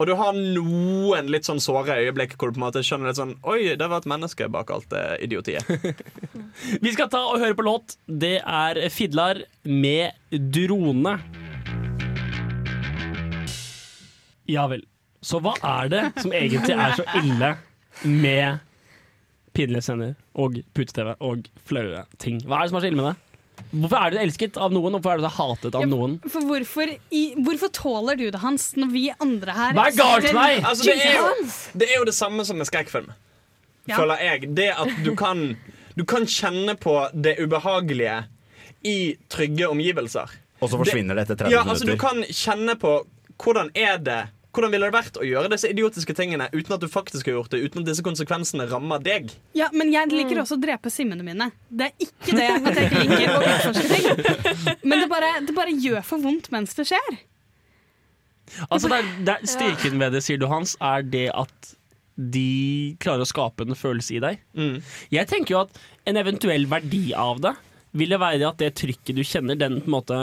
Og du har noen litt sånn såre øyeblikk hvor du på en måte skjønner litt sånn Oi, det var et menneske bak alt det idiotiet. (laughs) Vi skal ta og høre på låt. Det er Fidlar med drone. Ja vel. Så hva er det som egentlig er så ille med pinlige scener og pute-TV og flaue ting? Hva er det som er så ille med det? Hvorfor er du elsket av noen, og hvorfor er du så hatet av noen? For hvorfor, i, hvorfor tåler du det, Hans, når vi andre her Hva er galt med deg? Altså, det, er jo, det er jo det samme som med skrekkfilm, Ja. føler jeg. Det at du kan, du kan kjenne på det ubehagelige i trygge omgivelser. Og så forsvinner det etter 30 ja, altså, Du kan kjenne på hvordan er det hvordan ville det vært å gjøre disse idiotiske tingene uten at du faktisk har gjort det? Uten at disse konsekvensene rammer deg? Ja, men jeg liker også å drepe simmene mine. Det er ikke det at jeg ikke liker å utforske ting. (laughs) Men det bare, det bare gjør for vondt mens det skjer. Altså, det er, det er styrken ved det, sier du, Hans, er det at de klarer å skape en følelse i deg. Jeg tenker jo at en eventuell verdi av det ville være at det trykket du kjenner, den på en måte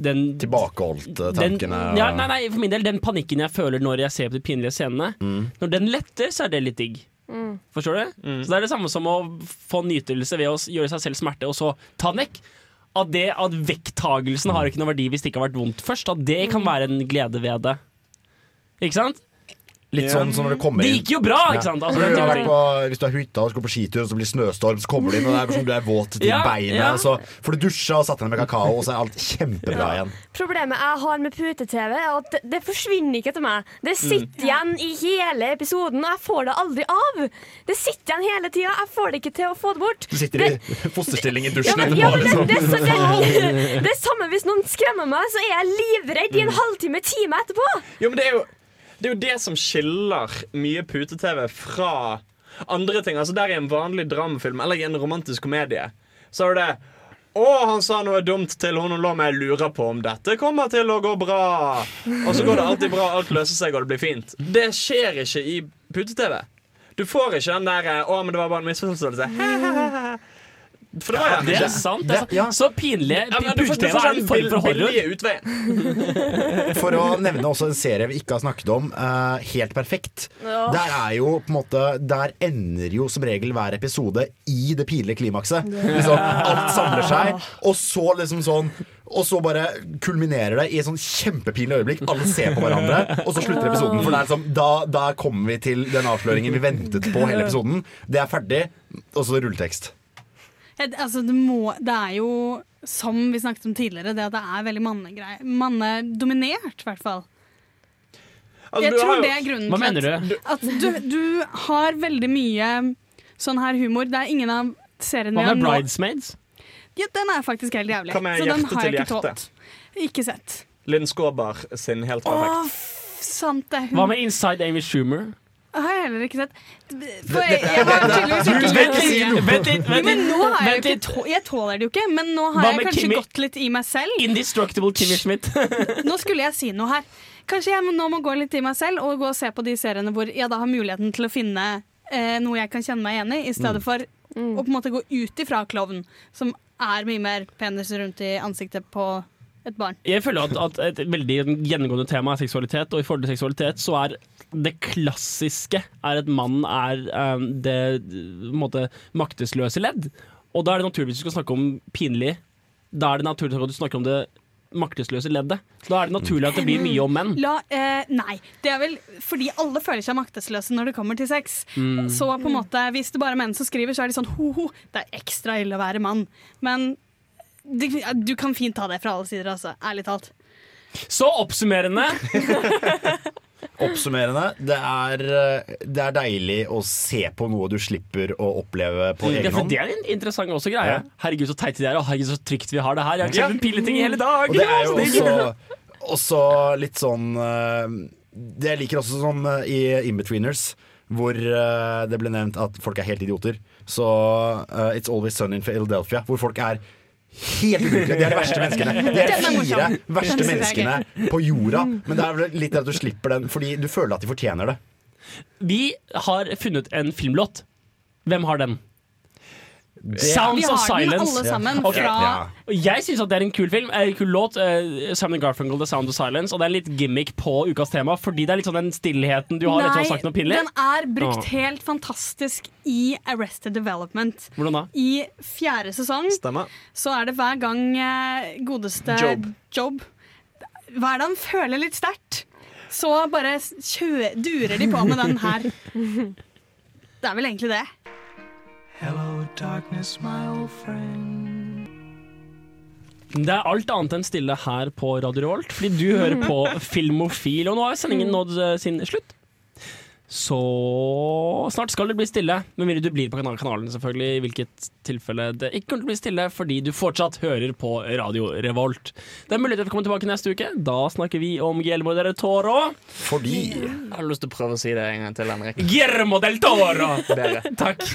den, Tilbakeholdte den, tankene. ja, nei, nei, for min del, den panikken jeg føler når jeg ser på de pinlige scenene, Mm. når den letter, så er det litt digg. Mm. Forstår du? Så det er det samme som å få nytelse ved å gjøre seg selv smerte, og så ta den vekk. At, det, at vekttagelsen har ikke noe verdi hvis det ikke har vært vondt først. At det kan være en glede ved det. Ikke sant? Litt sånn som når du kommer inn. Det gikk jo bra, ikke sant? Altså, du har på, hvis du har hytta og skal på skitur, og så blir det snøstorm, så kommer du inn, og det er som du er våt til Ja, beinet. ja. Så får du dusja og satt deg ned med kakao, og så er alt kjempebra igjen. Problemet jeg har med pute-TV, er at det, det forsvinner ikke etter meg. Det sitter igjen i hele episoden, og jeg får det aldri av. Det sitter igjen hele tida. Jeg får det ikke til å få det bort. Du sitter i fosterstilling i Ja, dusjen men, etterpå. ja, men det, liksom. det, er så, det, (laughs) det er samme hvis noen skremmer meg, så er jeg livredd i en halvtime, time etterpå. Jo, men det er jo det, er jo det som skiller mye pute-TV fra andre ting. Altså Der i en vanlig dramafilm eller i en romantisk komedie, så er det å, han sa noe dumt til hun, og la meg lure på om dette kommer til å gå bra. Og så går det alltid bra, alt løser seg, og det blir fint. Det skjer ikke i pute-TV. Du får ikke den der 'Å, men det var bare en misforståelse'. (laughs) For det var Ja, det er sant. Altså. Så. Ja, du får- du er en form for horror. (laughs) For å nevne også en serie vi ikke har snakket om, uh, Helt perfekt. Ja. Der er jo på en måte Der ender jo som regel hver episode i det pinlige klimakset. Liksom, alt samler seg, og så liksom sånn og så bare kulminerer det i et sånn kjempepinlig øyeblikk. Alle ser på hverandre, og så slutter episoden. For det er liksom, da, da kommer vi til den avsløringen vi ventet på hele episoden. Det er ferdig, og så rulletekst. Et- Altså, det, må, det er jo, som vi snakket om tidligere, det at det er veldig mannedominert, i hvert fall. Altså, jeg tror jo- det er grunnen Hva mener du? at du, du har veldig mye sånn her humor. Det er ingen av seriene Hva med Bridesmaids? ja, Den er faktisk helt jævlig. Så den Hjerte har jeg til ikke hjerte? tålt. Ikke sett. Linn Skåber sin Helt perfekt. Åh, sant det. Hun Hva med Inside Amy Schumer? Har jeg heller ikke sett. For jeg, jeg har tydeligvis ikke vent litt, vent litt, men nå har jeg, jo ikke jeg tåler det jo ikke, men nå har jeg kanskje gått litt i meg selv. Indestructible Kimmy Schmidt. (laughs) Nå skulle jeg si noe her. Kanskje jeg nå må gå litt i meg selv og gå og se på de seriene hvor jeg da har muligheten til å finne eh, noe jeg kan kjenne meg igjen i, i stedet Mm. for å på en måte gå ut ifra klovn, som er mye mer penis rundt i ansiktet på et barn. Jeg føler at, at et veldig gjennomgående tema er seksualitet, og i forhold til seksualitet så er det klassiske er at mannen er um, det måte, maktesløse ledd. Og da er det naturligvis du skal snakke om pinlig. Da er det naturlig at du snakker om det maktesløse leddet. Da er det naturlig at det blir mye om menn. La, eh, nei, det er vel fordi alle føler seg maktesløse når det kommer til sex. Mm. Så på en måte, hvis det bare er menn som skriver, så er de sånn ho-ho, det er ekstra ille å være mann. Men du, du kan fint ta det fra alle sider, altså. Ærlig talt. Så oppsummerende. (laughs) Oppsummerende, det er, eh, det er deilig å se på noe du slipper å oppleve på egen hånd. det er en interessant også greie. Ja. Herregud, så teite de er, og herregud, så trygt vi har det her. Jeg har Ja. pilleting i hele dag. Og det er jo også, også litt sånn eh, Det jeg liker også som eh, i Inbetweeners, hvor det ble nevnt at folk er helt idioter. Så uh, It's Always Sun in Philadelphia, hvor folk er helt ubrukelige. De er de verste menneskene. De er fire verste er menneskene på jorda. Men det er vel litt at du slipper den, fordi du føler at de fortjener det. Vi har funnet en filmlåt. Hvem har den? Det- Sounds Vi har den alle sammen Okay. fra- Ja. Jeg syns det er en kul film, en kul låt. eh, Simon Garfunkel, The Sound of Silence. Og det er litt gimmick på ukas tema, fordi det er litt sånn den stillheten du har etter å ha sagt noe pinlig. den er brukt helt fantastisk i Arrested Development. Hvordan da? I fjerde sesong Stemmer. så er det hver gang eh, godeste Job. Job Hva er det han føler litt sterkt? Så bare kjø durer de på med den her. (laughs) Det er vel egentlig det. Hello, darkness, my old friend. Det er alt annet enn stille her på Radio Revolt, fordi du hører på (laughs) Filmofil. Og nå har sendingen nådd eh, sin slutt. Så snart skal det bli stille. Med mindre du blir på kanalen, selvfølgelig. I hvilket tilfelle det ikke kommer til å bli stille, fordi du fortsatt hører på Radio Revolt. Det er mulighet til å komme tilbake neste uke. Da snakker vi om Guillermo del Toro. Fordi Jeg har lyst til å prøve å si det en gang til, Henrik. Guillermo del Toro! (laughs) Takk.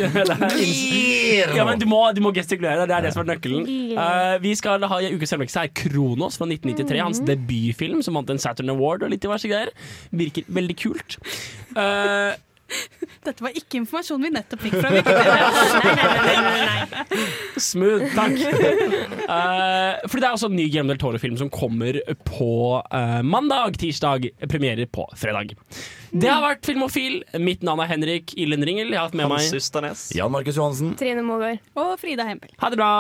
Ja, men du må, du må gestikulere. Det er det som er nøkkelen. Uh, vi skal ha i ukes selvmekse her Kronos fra 1993. Hans debutfilm som vant en Saturn Award og litt diverse greier. Virker veldig kult. Eh, Dette var ikke informasjon vi nettopp fikk fra Wikipedia. (laughs) Smooth, takk. Uh, fordi det er også en ny Guillermo del Toro-film som kommer på uh, mandag. Tirsdag premierer på fredag. Det har vært Filmofil. Mitt navn er Henrik Illen Ringel. Jeg har hatt med Hans meg Jan Markus Johansen. Trine Mogård. Og Frida Hempel. Ha det bra.